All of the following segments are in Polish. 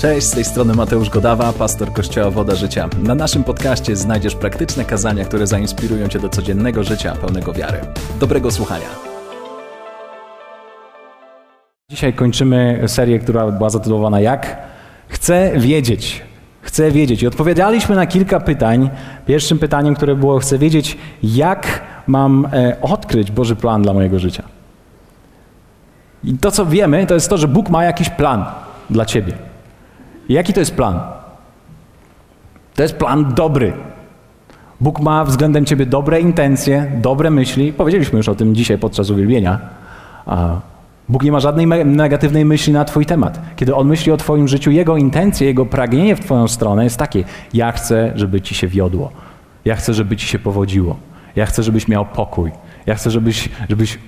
Cześć, z tej strony Mateusz Godawa, pastor Kościoła Woda Życia. Na naszym podcaście znajdziesz praktyczne kazania, które zainspirują Cię do codziennego życia pełnego wiary. Dobrego słuchania. Dzisiaj kończymy serię, która była zatytułowana Jak? Chcę wiedzieć. Chcę wiedzieć. I odpowiadaliśmy na kilka pytań. Pierwszym pytaniem, które było, chcę wiedzieć, jak mam e, odkryć Boży plan dla mojego życia. I to, co wiemy, to jest to, że Bóg ma jakiś plan dla ciebie. Jaki to jest plan? To jest plan dobry. Bóg ma względem ciebie dobre intencje, dobre myśli. Powiedzieliśmy już o tym dzisiaj podczas uwielbienia. Bóg nie ma żadnej negatywnej myśli na Twój temat. Kiedy On myśli o Twoim życiu, Jego intencje, Jego pragnienie w Twoją stronę jest takie: Ja chcę, żeby Ci się wiodło. Ja chcę, żeby Ci się powodziło. Ja chcę, żebyś miał pokój. Ja chcę, żebyś, żebyś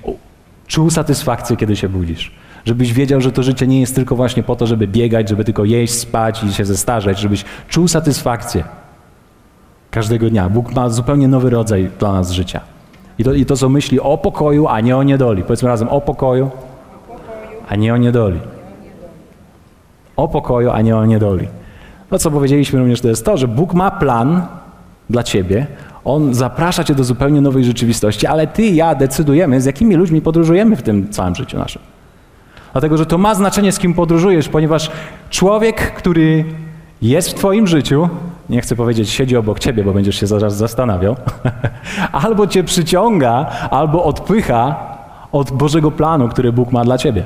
czuł satysfakcję, kiedy się budzisz. Żebyś wiedział, że to życie nie jest tylko właśnie po to, żeby biegać, żeby tylko jeść, spać i się zestarzeć. Żebyś czuł satysfakcję każdego dnia. Bóg ma zupełnie nowy rodzaj dla nas życia. I to, I to są myśli o pokoju, a nie o niedoli. Powiedzmy razem o pokoju, a nie o niedoli. O pokoju, a nie o niedoli. No co powiedzieliśmy również to jest to, że Bóg ma plan dla ciebie. On zaprasza cię do zupełnie nowej rzeczywistości, ale ty i ja decydujemy, z jakimi ludźmi podróżujemy w tym całym życiu naszym. Dlatego, że to ma znaczenie, z kim podróżujesz, ponieważ człowiek, który jest w twoim życiu, nie chcę powiedzieć siedzi obok ciebie, bo będziesz się zaraz zastanawiał, albo cię przyciąga, albo odpycha od Bożego planu, który Bóg ma dla ciebie.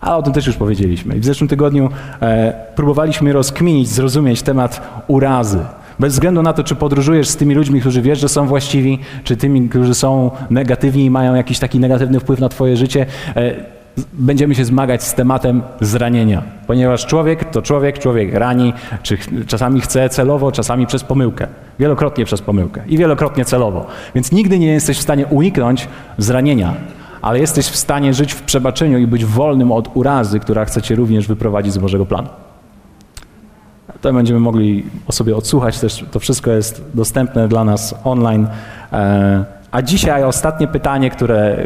Ale o tym też już powiedzieliśmy. W zeszłym tygodniu e, próbowaliśmy rozkminić, zrozumieć temat urazy. Bez względu na to, czy podróżujesz z tymi ludźmi, którzy wiesz, że są właściwi, czy tymi, którzy są negatywni i mają jakiś taki negatywny wpływ na twoje życie, e, będziemy się zmagać z tematem zranienia. Ponieważ człowiek to człowiek, człowiek rani, czy czasami chce celowo, czasami przez pomyłkę. Wielokrotnie przez pomyłkę i wielokrotnie celowo. Więc nigdy nie jesteś w stanie uniknąć zranienia ale jesteś w stanie żyć w przebaczeniu i być wolnym od urazy, która chce cię również wyprowadzić z Bożego planu. To będziemy mogli o sobie odsłuchać też. To wszystko jest dostępne dla nas online. E, a dzisiaj ostatnie pytanie, które, e,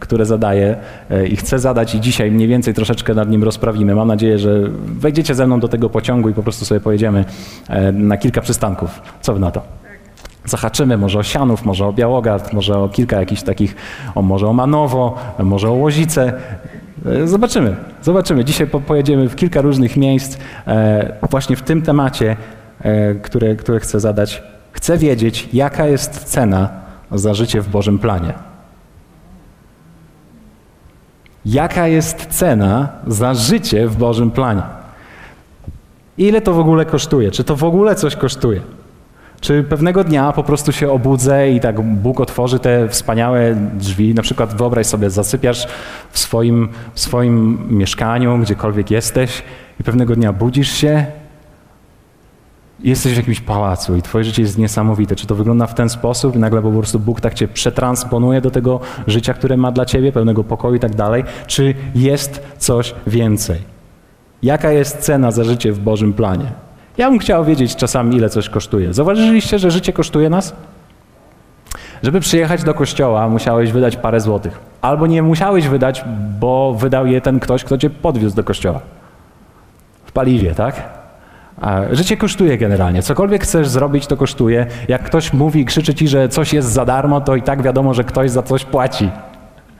które zadaję e, i chcę zadać i dzisiaj mniej więcej troszeczkę nad nim rozprawimy. Mam nadzieję, że wejdziecie ze mną do tego pociągu i po prostu sobie pojedziemy na kilka przystanków. Co wy na to? zahaczymy może o Sianów, może o Białogard, może o kilka jakichś takich, o, może o Manowo, może o Łozice. E, zobaczymy, zobaczymy. Dzisiaj pojedziemy w kilka różnych miejsc e, właśnie w tym temacie, e, które, które chcę zadać. Chcę wiedzieć, jaka jest cena za życie w Bożym planie. Jaka jest cena za życie w Bożym planie? Ile to w ogóle kosztuje? Czy to w ogóle coś kosztuje? Czy pewnego dnia po prostu się obudzę i tak Bóg otworzy te wspaniałe drzwi, na przykład wyobraź sobie, zasypiasz w swoim, w swoim mieszkaniu, gdziekolwiek jesteś i pewnego dnia budzisz się jesteś w jakimś pałacu i twoje życie jest niesamowite. Czy to wygląda w ten sposób i nagle po prostu Bóg tak cię przetransponuje do tego życia, które ma dla ciebie, pełnego pokoju i tak dalej? Czy jest coś więcej? Jaka jest cena za życie w Bożym planie? Ja bym chciał wiedzieć czasami, ile coś kosztuje. Zauważyliście, że życie kosztuje nas? Żeby przyjechać do kościoła, musiałeś wydać parę złotych. Albo nie musiałeś wydać, bo wydał je ten ktoś, kto cię podwiózł do kościoła. W paliwie, tak? Życie kosztuje generalnie. Cokolwiek chcesz zrobić, to kosztuje. Jak ktoś mówi, krzyczy ci, że coś jest za darmo, to i tak wiadomo, że ktoś za coś płaci.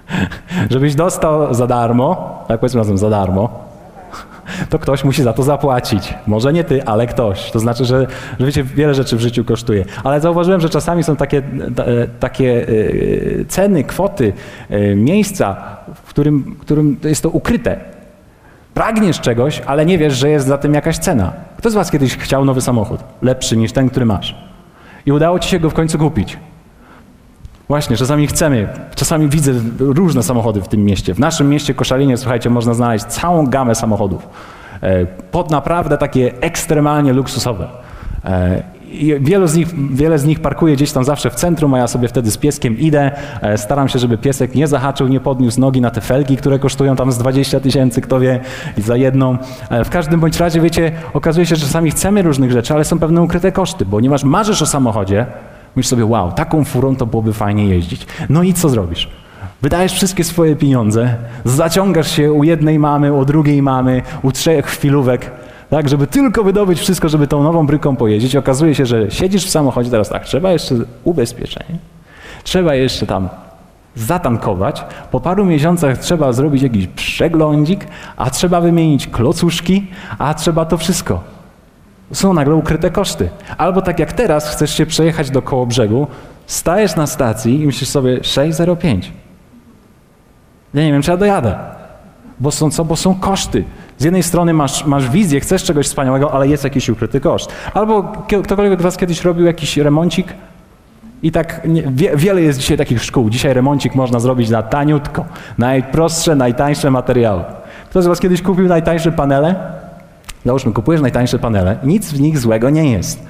Żebyś dostał za darmo, tak powiedzmy razem za darmo, to ktoś musi za to zapłacić. Może nie ty, ale ktoś. To znaczy, że, że wiecie, wiele rzeczy w życiu kosztuje. Ale zauważyłem, że czasami są takie, e, takie e, ceny, kwoty, e, miejsca, w którym, w którym jest to ukryte. Pragniesz czegoś, ale nie wiesz, że jest za tym jakaś cena. Kto z was kiedyś chciał nowy samochód? Lepszy niż ten, który masz. I udało ci się go w końcu kupić. Właśnie, czasami chcemy, czasami widzę różne samochody w tym mieście. W naszym mieście Koszalinie, słuchajcie, można znaleźć całą gamę samochodów. E, pod naprawdę takie ekstremalnie luksusowe. E, I wielu z nich, wiele z nich parkuje gdzieś tam zawsze w centrum, a ja sobie wtedy z pieskiem idę. E, staram się, żeby piesek nie zahaczył, nie podniósł nogi na te felgi, które kosztują tam z 20 tysięcy, kto wie, za jedną. W każdym bądź razie, wiecie, okazuje się, że czasami chcemy różnych rzeczy, ale są pewne ukryte koszty, ponieważ marzysz o samochodzie, Myślisz sobie, wow, taką furą to byłoby fajnie jeździć. No i co zrobisz? Wydajesz wszystkie swoje pieniądze, zaciągasz się u jednej mamy, u drugiej mamy, u trzech chwilówek, tak, żeby tylko wydobyć wszystko, żeby tą nową bryką pojeździć. Okazuje się, że siedzisz w samochodzie, teraz tak, trzeba jeszcze ubezpieczenie, trzeba jeszcze tam zatankować, po paru miesiącach trzeba zrobić jakiś przeglądzik, a trzeba wymienić klocuszki, a trzeba to wszystko. Są nagle ukryte koszty. Albo tak jak teraz, chcesz się przejechać do koło brzegu, stajesz na stacji i myślisz sobie 6,05. Ja nie wiem, czy ja dojadę. Bo są co? Bo są koszty. Z jednej strony masz, masz wizję, chcesz czegoś wspaniałego, ale jest jakiś ukryty koszt. Albo ktokolwiek z was kiedyś robił jakiś remoncik i tak nie, wie, wiele jest dzisiaj takich szkół. Dzisiaj remoncik można zrobić na taniutko. Najprostsze, najtańsze materiały. Kto z was kiedyś kupił najtańsze panele? Załóżmy, kupujesz najtańsze panele. Nic w nich złego nie jest.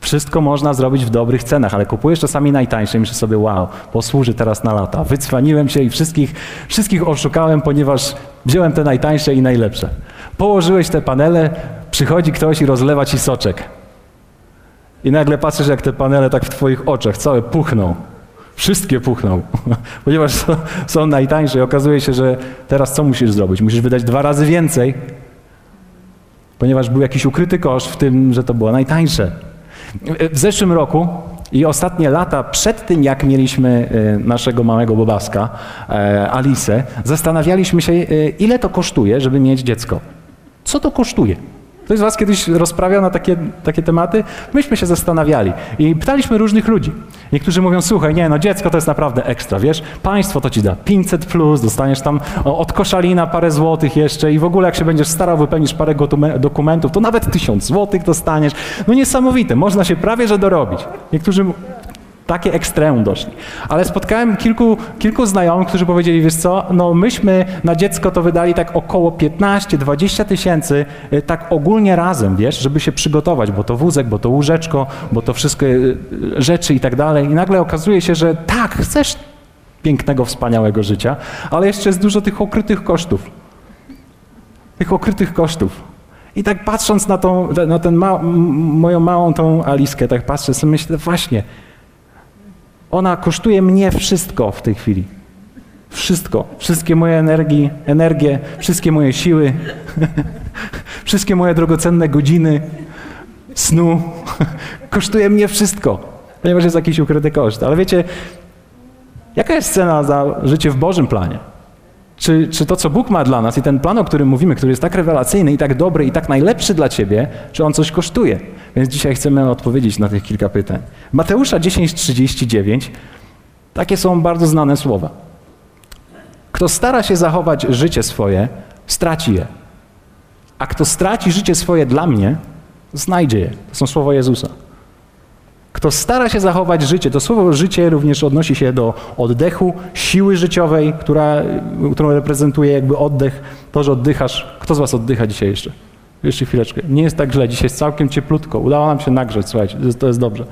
Wszystko można zrobić w dobrych cenach, ale kupujesz czasami najtańsze i myślisz sobie, wow, posłuży teraz na lata. Wycwaniłem się i wszystkich, wszystkich oszukałem, ponieważ wziąłem te najtańsze i najlepsze. Położyłeś te panele, przychodzi ktoś i rozlewa ci soczek. I nagle patrzysz, jak te panele tak w twoich oczach całe puchną. Wszystkie puchną, ponieważ są, najtańsze i okazuje się, że teraz co musisz zrobić? Musisz wydać dwa razy więcej, ponieważ był jakiś ukryty koszt w tym, że to było najtańsze. W zeszłym roku i ostatnie lata przed tym, jak mieliśmy e, naszego małego bobaska, e, Alice, zastanawialiśmy się, e, ile to kosztuje, żeby mieć dziecko. Co to kosztuje? Ktoś z Was kiedyś rozprawiał na takie, takie tematy? Myśmy się zastanawiali i pytaliśmy różnych ludzi. Niektórzy mówią, słuchaj, nie, no dziecko to jest naprawdę ekstra, wiesz, państwo to ci da 500 plus, dostaniesz tam od koszalina parę złotych jeszcze i w ogóle jak się będziesz starał, wypełnisz parę dokumentów, to nawet 1000 złotych dostaniesz. No niesamowite, można się prawie że dorobić. Niektórzy takie ekstremum doszli. Ale spotkałem kilku, kilku znajomych, którzy powiedzieli, wiesz co, no myśmy na dziecko to wydali tak około 15-20 tysięcy, y, tak ogólnie razem, wiesz, żeby się przygotować, bo to wózek, bo to łóżeczko, bo to wszystko y, rzeczy i tak dalej. I nagle okazuje się, że tak, chcesz pięknego, wspaniałego życia, ale jeszcze jest dużo tych okrytych kosztów. Tych okrytych kosztów. I tak patrząc na tą, na ten ma, moją małą tą Aliskę, tak patrzę sobie myślę, właśnie, ona kosztuje mnie wszystko w tej chwili. Wszystko. Wszystkie moje energii, energię, wszystkie moje siły, wszystkie moje drogocenne godziny snu. kosztuje mnie wszystko, ponieważ jest jakiś ukryty koszt. Ale wiecie, jaka jest cena za życie w Bożym planie? Czy, czy to, co Bóg ma dla nas i ten plan, o którym mówimy, który jest tak rewelacyjny i tak dobry i tak najlepszy dla ciebie, czy on coś kosztuje? Więc dzisiaj chcemy odpowiedzieć na tych kilka pytań. Mateusza 10:39 takie są bardzo znane słowa. Kto stara się zachować życie swoje, straci je. A kto straci życie swoje dla mnie, znajdzie je. To są słowa Jezusa. Kto stara się zachować życie, to słowo życie również odnosi się do oddechu, siły życiowej, która, którą reprezentuje jakby oddech, to, że oddychasz. Kto z Was oddycha dzisiaj jeszcze? Jeszcze chwileczkę. Nie jest tak źle, dzisiaj jest całkiem cieplutko. Udało nam się nagrzeć, słuchajcie, to jest dobrze.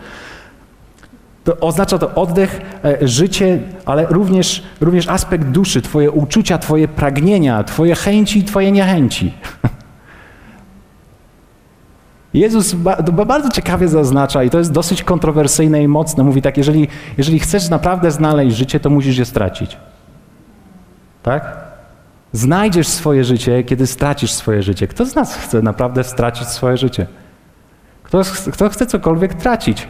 To oznacza to oddech, e, życie, ale również, również aspekt duszy, Twoje uczucia, Twoje pragnienia, Twoje chęci i Twoje niechęci. Jezus bardzo ciekawie zaznacza, i to jest dosyć kontrowersyjne i mocne, mówi tak, jeżeli, jeżeli chcesz naprawdę znaleźć życie, to musisz je stracić. Tak? Znajdziesz swoje życie, kiedy stracisz swoje życie. Kto z nas chce naprawdę stracić swoje życie? Kto, kto chce cokolwiek tracić?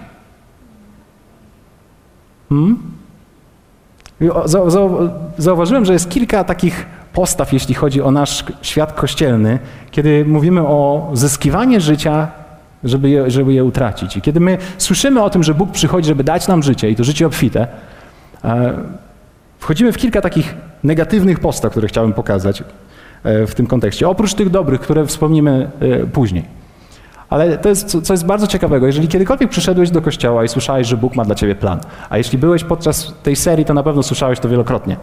Hmm? Zauważyłem, że jest kilka takich postaw, jeśli chodzi o nasz świat kościelny, kiedy mówimy o zyskiwaniu życia, żeby je, żeby je utracić. I kiedy my słyszymy o tym, że Bóg przychodzi, żeby dać nam życie i to życie obfite, e, wchodzimy w kilka takich negatywnych postaw, które chciałbym pokazać e, w tym kontekście. Oprócz tych dobrych, które wspomnimy e, później. Ale to jest co jest bardzo ciekawego. Jeżeli kiedykolwiek przyszedłeś do kościoła i słyszałeś, że Bóg ma dla ciebie plan, a jeśli byłeś podczas tej serii, to na pewno słyszałeś to wielokrotnie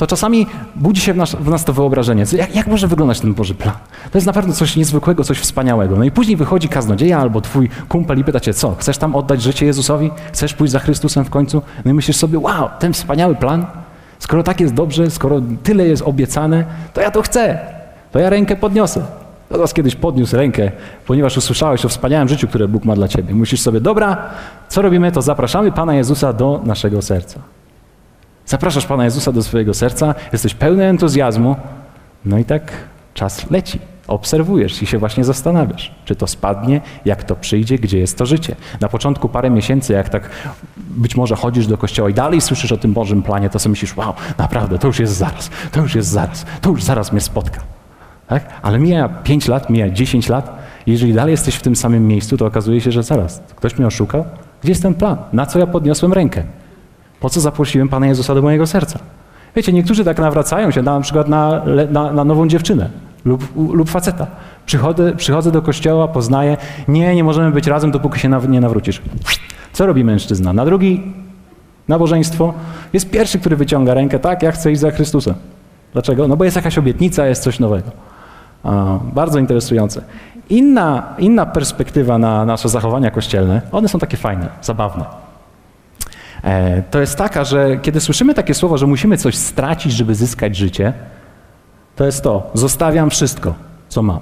to czasami budzi się w nas, w nas to wyobrażenie. Jak, jak, może wyglądać ten Boży plan? To jest na pewno coś niezwykłego, coś wspaniałego. No i później wychodzi kaznodzieja albo twój kumpel i pyta cię, co, chcesz tam oddać życie Jezusowi? Chcesz pójść za Chrystusem w końcu? No i myślisz sobie, wow, ten wspaniały plan, skoro tak jest dobrze, skoro tyle jest obiecane, to ja to chcę, to ja rękę podniosę. Teraz kiedyś podniósł rękę, ponieważ usłyszałeś o wspaniałym życiu, które Bóg ma dla ciebie. Myślisz sobie, dobra, co robimy, to zapraszamy Pana Jezusa do naszego serca. Zapraszasz Pana Jezusa do swojego serca, jesteś pełny entuzjazmu, no i tak czas leci. Obserwujesz i się właśnie zastanawiasz, czy to spadnie, jak to przyjdzie, gdzie jest to życie. Na początku parę miesięcy, jak tak być może chodzisz do kościoła i dalej słyszysz o tym Bożym planie, to sobie myślisz, wow, naprawdę, to już jest zaraz, to już jest zaraz, to już zaraz mnie spotka. Tak? Ale mija 5 lat, mija 10 lat jeżeli dalej jesteś w tym samym miejscu, to okazuje się, że zaraz, ktoś mnie oszukał? Gdzie jest ten plan? Na co ja podniosłem rękę? Po co zaprosiłem Pana Jezusa do mojego serca? Wiecie, niektórzy tak nawracają się na, przykład na, na, na nową dziewczynę lub, lub faceta. Przychodzę, przychodzę do kościoła, poznaję, nie, nie możemy być razem, dopóki się nie nawrócisz. Co robi mężczyzna? Na drugi nabożeństwo jest pierwszy, który wyciąga rękę, tak, ja chcę iść za Chrystusem. Dlaczego? No bo jest jakaś obietnica, jest coś nowego. Bardzo interesujące. Inna, inna perspektywa na nasze zachowania kościelne, one są takie fajne, zabawne. E, to jest taka, że kiedy słyszymy takie słowo, że musimy coś stracić, żeby zyskać życie, to jest to, zostawiam wszystko, co mam.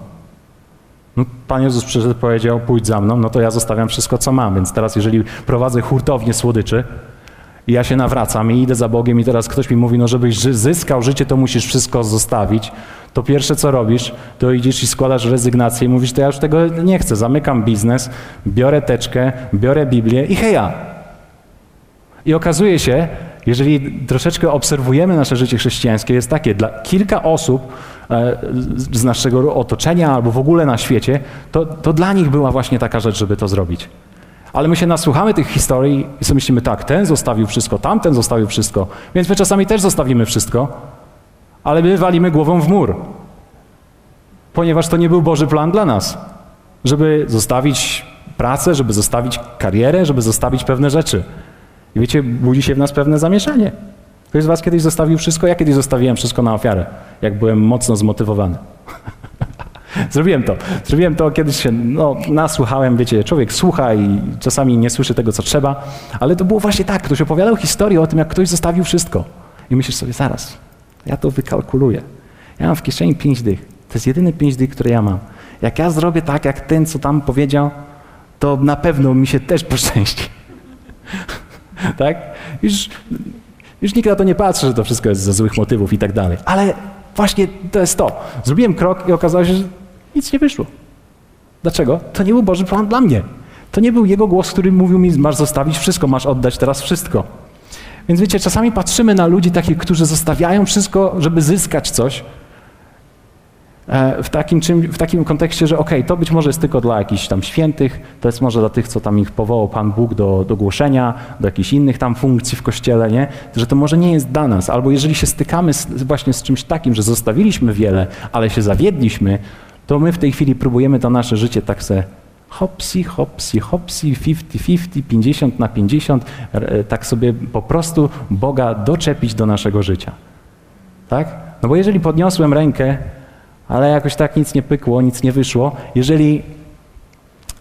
No, Pan Jezus przyszedł powiedział, pójdź za mną, no to ja zostawiam wszystko, co mam. Więc teraz, jeżeli prowadzę hurtownię słodyczy i ja się nawracam i idę za Bogiem i teraz ktoś mi mówi, no żebyś zyskał życie, to musisz wszystko zostawić, to pierwsze, co robisz, to idziesz i składasz rezygnację i mówisz, to ja już tego nie chcę, zamykam biznes, biorę teczkę, biorę Biblię i heja. I okazuje się, jeżeli troszeczkę obserwujemy nasze życie chrześcijańskie, jest takie, dla kilka osób e, z naszego otoczenia albo w ogóle na świecie, to, to dla nich była właśnie taka rzecz, żeby to zrobić. Ale my się nasłuchamy tych historii i sobie myślimy, tak, ten zostawił wszystko, tamten zostawił wszystko, więc my czasami też zostawimy wszystko, ale my walimy głową w mur, ponieważ to nie był Boży plan dla nas, żeby zostawić pracę, żeby zostawić karierę, żeby zostawić pewne rzeczy. I wiecie, budzi się w nas pewne zamieszanie. Ktoś z was kiedyś zostawił wszystko? Ja kiedyś zostawiłem wszystko na ofiarę, jak byłem mocno zmotywowany. Zrobiłem to. Zrobiłem to, kiedyś się no, nasłuchałem, wiecie, człowiek słucha i czasami nie słyszy tego, co trzeba, ale to było właśnie tak. Ktoś opowiadał historię o tym, jak ktoś zostawił wszystko. I myślisz sobie, zaraz, ja to wykalkuluję. Ja mam w kieszeni pięć dych. To jest jedyny pięć dych, które ja mam. Jak ja zrobię tak, jak ten, co tam powiedział, to na pewno mi się też poszczęści tak? Już, już nikt na to nie patrzy, że to wszystko jest ze złych motywów i tak dalej. Ale właśnie to jest to. Zrobiłem krok i okazało się, że nic nie wyszło. Dlaczego? To nie był Boży plan dla mnie. To nie był Jego głos, który mówił mi, masz zostawić wszystko, masz oddać teraz wszystko. Więc wiecie, czasami patrzymy na ludzi takich, którzy zostawiają wszystko, żeby zyskać coś, w takim, czym, w takim kontekście, że okej, okay, to być może jest tylko dla jakichś tam świętych, to jest może dla tych, co tam ich powołał Pan Bóg do, do głoszenia, do jakichś innych tam funkcji w Kościele, nie? Że to może nie jest dla nas. Albo jeżeli się stykamy z, właśnie z czymś takim, że zostawiliśmy wiele, ale się zawiedliśmy, to my w tej chwili próbujemy to nasze życie tak se hopsi, hopsi, hopsi, 50-50, 50 na 50, tak sobie po prostu Boga doczepić do naszego życia. Tak? No bo jeżeli podniosłem rękę ale jakoś tak nic nie pykło, nic nie wyszło. Jeżeli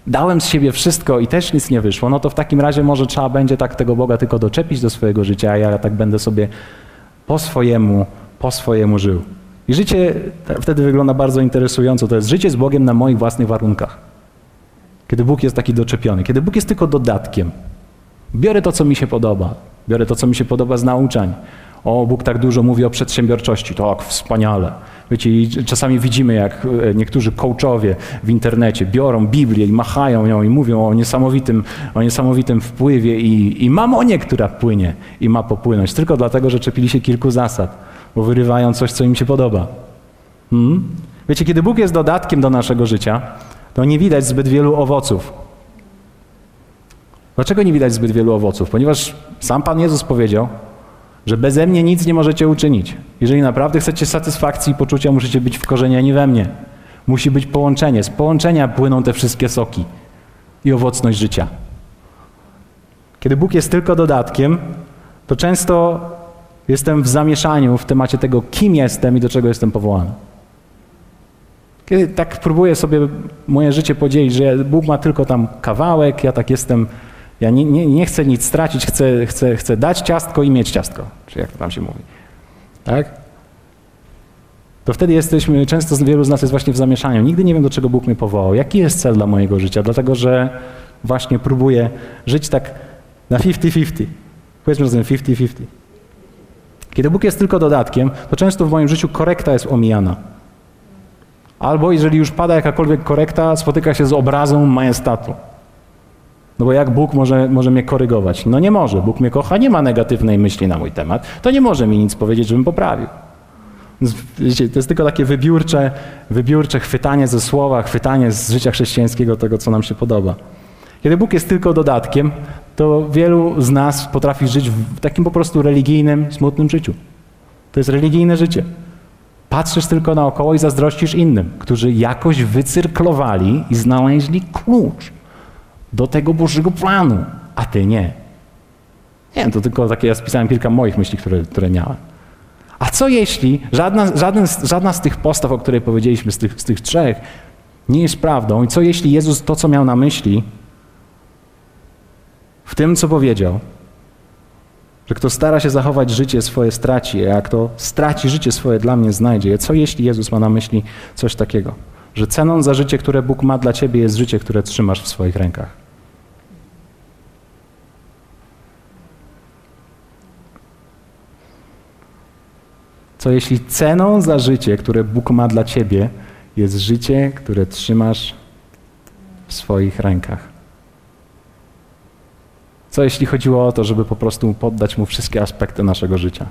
dałem z siebie wszystko i też nic nie wyszło, no to w takim razie może trzeba będzie tak tego Boga tylko doczepić do swojego życia, a ja tak będę sobie po swojemu, po swojemu żył. I życie wtedy wygląda bardzo interesująco. To jest życie z Bogiem na moich własnych warunkach. Kiedy Bóg jest taki doczepiony, kiedy Bóg jest tylko dodatkiem. Biorę to, co mi się podoba. Biorę to, co mi się podoba z nauczań. O, Bóg tak dużo mówi o przedsiębiorczości. Tak, wspaniale. Wiecie, i czasami widzimy, jak e, niektórzy coachowie w internecie biorą Biblię i machają ją i mówią o niesamowitym, o niesamowitym wpływie i, i mamonie, która płynie i ma popłynąć, tylko dlatego, że czepili się kilku zasad, bo wyrywają coś, co im się podoba. Hmm? Wiecie, kiedy Bóg jest dodatkiem do naszego życia, to nie widać zbyt wielu owoców. Dlaczego nie widać zbyt wielu owoców? Ponieważ sam Pan Jezus powiedział, że beze mnie nic nie możecie uczynić. Jeżeli naprawdę chcecie satysfakcji i poczucia, musicie być wkorzenieni we mnie. Musi być połączenie. Z połączenia płyną te wszystkie soki i owocność życia. Kiedy Bóg jest tylko dodatkiem, to często jestem w zamieszaniu w temacie tego, kim jestem i do czego jestem powołany. Kiedy tak próbuję sobie moje życie podzielić, że Bóg ma tylko tam kawałek, ja tak jestem ja nie, nie, nie chcę nic stracić, chcę, chcę, chcę dać ciastko i mieć ciastko, czy jak to tam się mówi. Tak? To wtedy jesteśmy, często wielu z nas jest właśnie w zamieszaniu. Nigdy nie wiem, do czego Bóg mnie powołał. Jaki jest cel dla mojego życia? Dlatego, że właśnie próbuję żyć tak na 50-50. Powiedzmy razem 50-50. Kiedy Bóg jest tylko dodatkiem, to często w moim życiu korekta jest omijana. Albo jeżeli już pada jakakolwiek korekta, spotyka się z obrazą majestatu. No bo jak Bóg może, może mnie korygować? No nie może. Bóg mnie kocha, nie ma negatywnej myśli na mój temat. To nie może mi nic powiedzieć, żebym poprawił. To jest tylko takie wybiórcze, wybiórcze chwytanie ze słowa, chwytanie z życia chrześcijańskiego tego, co nam się podoba. Kiedy Bóg jest tylko dodatkiem, to wielu z nas potrafi żyć w takim po prostu religijnym, smutnym życiu. To jest religijne życie. Patrzysz tylko naokoło i zazdrościsz innym, którzy jakoś wycyrklowali i znaleźli klucz do tego Bożego planu, a ty nie. Nie wiem, to tylko takie, ja spisałem kilka moich myśli, które, które miałem. A co jeśli żadna, żaden, żadna z tych postaw, o której powiedzieliśmy, z tych, z tych trzech, nie jest prawdą? I co jeśli Jezus to, co miał na myśli, w tym, co powiedział, że kto stara się zachować życie swoje, straci, a kto straci życie swoje, dla mnie znajdzie. Co jeśli Jezus ma na myśli coś takiego? Że ceną za życie, które Bóg ma dla ciebie, jest życie, które trzymasz w swoich rękach. Co jeśli ceną za życie, które Bóg ma dla ciebie, jest życie, które trzymasz w swoich rękach? Co jeśli chodziło o to, żeby po prostu poddać Mu wszystkie aspekty naszego życia?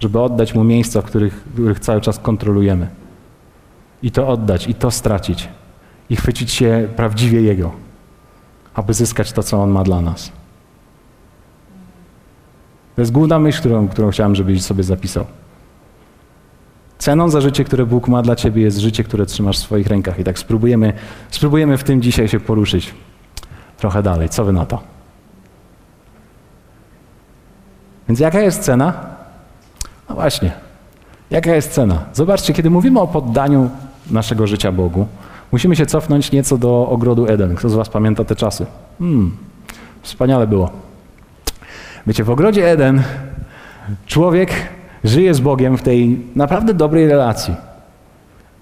Żeby oddać Mu miejsca, w których, w których cały czas kontrolujemy. I to oddać, i to stracić. I chwycić się prawdziwie Jego, aby zyskać to, co On ma dla nas. To jest główna myśl, którą, którą chciałem, żebyś sobie zapisał. Ceną za życie, które Bóg ma dla ciebie, jest życie, które trzymasz w swoich rękach. I tak spróbujemy, spróbujemy w tym dzisiaj się poruszyć trochę dalej. Co wy na to? Więc jaka jest cena? No właśnie, jaka jest cena? Zobaczcie, kiedy mówimy o poddaniu naszego życia Bogu, musimy się cofnąć nieco do ogrodu Eden. Kto z Was pamięta te czasy? Hmm, wspaniale było. Wiecie, w ogrodzie Eden człowiek żyje z Bogiem w tej naprawdę dobrej relacji.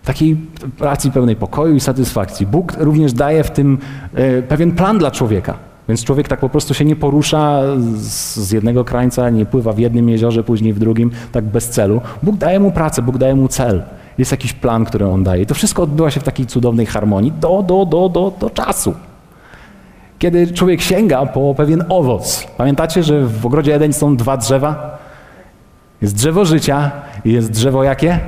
Takiej relacji pełnej pokoju i satysfakcji. Bóg również daje w tym e, pewien plan dla człowieka. Więc człowiek tak po prostu się nie porusza z jednego krańca, nie pływa w jednym jeziorze, później w drugim, tak bez celu. Bóg daje mu pracę, Bóg daje mu cel. Jest jakiś plan, który on daje. To wszystko odbywa się w takiej cudownej harmonii do, do, do, do, do czasu. Kiedy człowiek sięga po pewien owoc. Pamiętacie, że w ogrodzie Eden są dwa drzewa? Jest drzewo życia i jest drzewo jakie?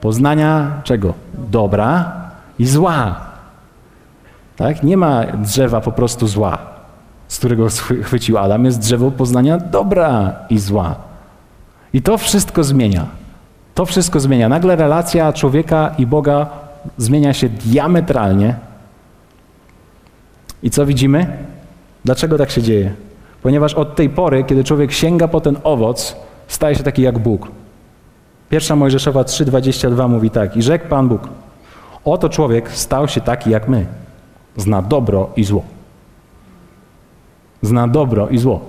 Poznania czego? Dobra i zła. Tak? Nie ma drzewa po prostu zła, z którego chwycił Adam. Jest drzewo poznania dobra i zła. I to wszystko zmienia. To wszystko zmienia. Nagle relacja człowieka i Boga zmienia się diametralnie. I co widzimy? Dlaczego tak się dzieje? Ponieważ od tej pory, kiedy człowiek sięga po ten owoc, staje się taki jak Bóg. Pierwsza Mojżeszowa 3,22 mówi tak. I rzekł Pan Bóg, oto człowiek stał się taki jak my. Zna dobro i zło. Zna dobro i zło.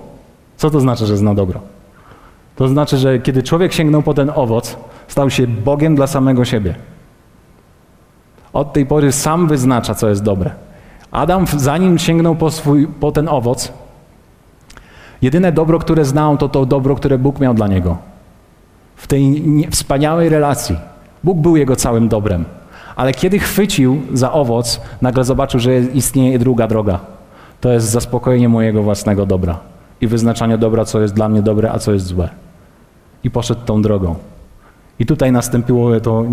Co to znaczy, że zna dobro? To znaczy, że kiedy człowiek sięgnął po ten owoc, stał się Bogiem dla samego siebie. Od tej pory sam wyznacza, co jest dobre. Adam, zanim sięgnął po, swój, po ten owoc, jedyne dobro, które znał, to to dobro, które Bóg miał dla niego. W tej wspaniałej relacji. Bóg był jego całym dobrem. Ale kiedy chwycił za owoc, nagle zobaczył, że istnieje druga droga. To jest zaspokojenie mojego własnego dobra i wyznaczanie dobra, co jest dla mnie dobre, a co jest złe. I poszedł tą drogą. I tutaj nastąpiło to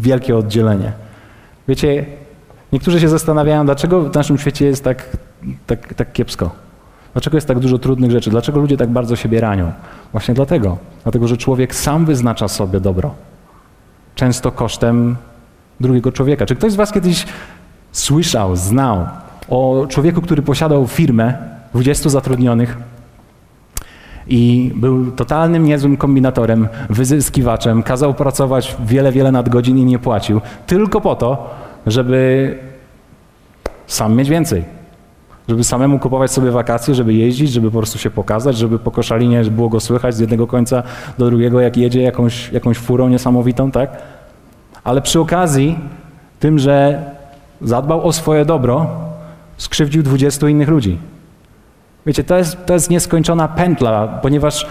wielkie oddzielenie. Wiecie, niektórzy się zastanawiają, dlaczego w naszym świecie jest tak, tak, tak kiepsko. Dlaczego jest tak dużo trudnych rzeczy? Dlaczego ludzie tak bardzo siebie ranią? Właśnie dlatego. Dlatego, że człowiek sam wyznacza sobie dobro. Często kosztem drugiego człowieka. Czy ktoś z Was kiedyś słyszał, znał o człowieku, który posiadał firmę 20 zatrudnionych i był totalnym niezłym kombinatorem, wyzyskiwaczem, kazał pracować wiele, wiele nadgodzin i nie płacił, tylko po to, żeby sam mieć więcej. Żeby samemu kupować sobie wakacje, żeby jeździć, żeby po prostu się pokazać, żeby po Koszalinie było go słychać z jednego końca do drugiego, jak jedzie jakąś, jakąś furą niesamowitą, tak? ale przy okazji tym, że zadbał o swoje dobro, skrzywdził 20 innych ludzi. Wiecie, to jest, to jest nieskończona pętla, ponieważ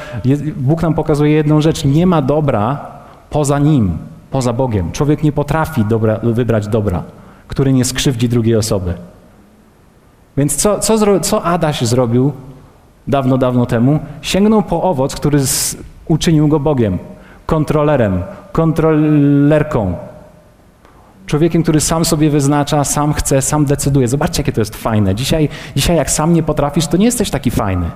Bóg nam pokazuje jedną rzecz. Nie ma dobra poza Nim, poza Bogiem. Człowiek nie potrafi dobra, wybrać dobra, który nie skrzywdzi drugiej osoby. Więc co, co, co Adaś zrobił dawno, dawno temu? Sięgnął po owoc, który z, uczynił go Bogiem, kontrolerem, kontrolerką. Człowiekiem, który sam sobie wyznacza, sam chce, sam decyduje. Zobaczcie, jakie to jest fajne. Dzisiaj, dzisiaj jak sam nie potrafisz, to nie jesteś taki fajny.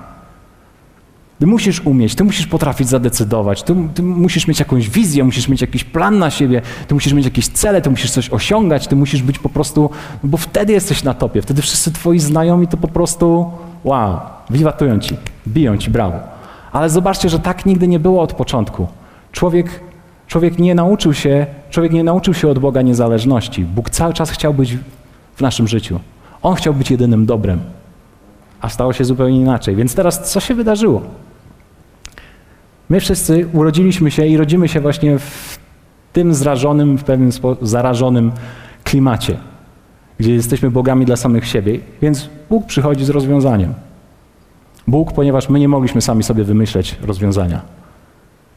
Ty musisz umieć, ty musisz potrafić zadecydować, ty, ty, musisz mieć jakąś wizję, musisz mieć jakiś plan na siebie, ty musisz mieć jakieś cele, ty musisz coś osiągać, ty musisz być po prostu, bo wtedy jesteś na topie, wtedy wszyscy twoi znajomi to po prostu wow, wiwatują ci, biją ci brawo. Ale zobaczcie, że tak nigdy nie było od początku. Człowiek, człowiek nie nauczył się, człowiek nie nauczył się od Boga niezależności. Bóg cały czas chciał być w naszym życiu. On chciał być jedynym dobrem, a stało się zupełnie inaczej. Więc teraz co się wydarzyło? My wszyscy urodziliśmy się i rodzimy się właśnie w tym zrażonym, w pewien sposób zarażonym klimacie, gdzie jesteśmy bogami dla samych siebie, więc Bóg przychodzi z rozwiązaniem. Bóg, ponieważ my nie mogliśmy sami sobie wymyśleć rozwiązania.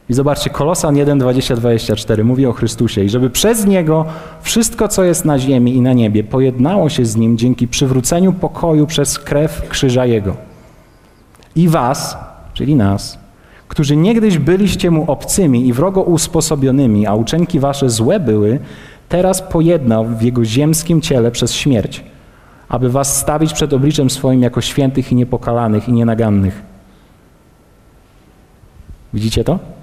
I zobaczcie, Kolosan 1, 20, 24 mówi o Chrystusie i żeby przez Niego wszystko, co jest na ziemi i na niebie, pojednało się z Nim dzięki przywróceniu pokoju przez krew krzyża Jego. I was, czyli nas, którzy niegdyś byliście mu obcymi i wrogo usposobionymi, a uczynki wasze złe były, teraz pojednał w jego ziemskim ciele przez śmierć, aby was stawić przed obliczem swoim jako świętych i niepokalanych i nienagannych. Widzicie to?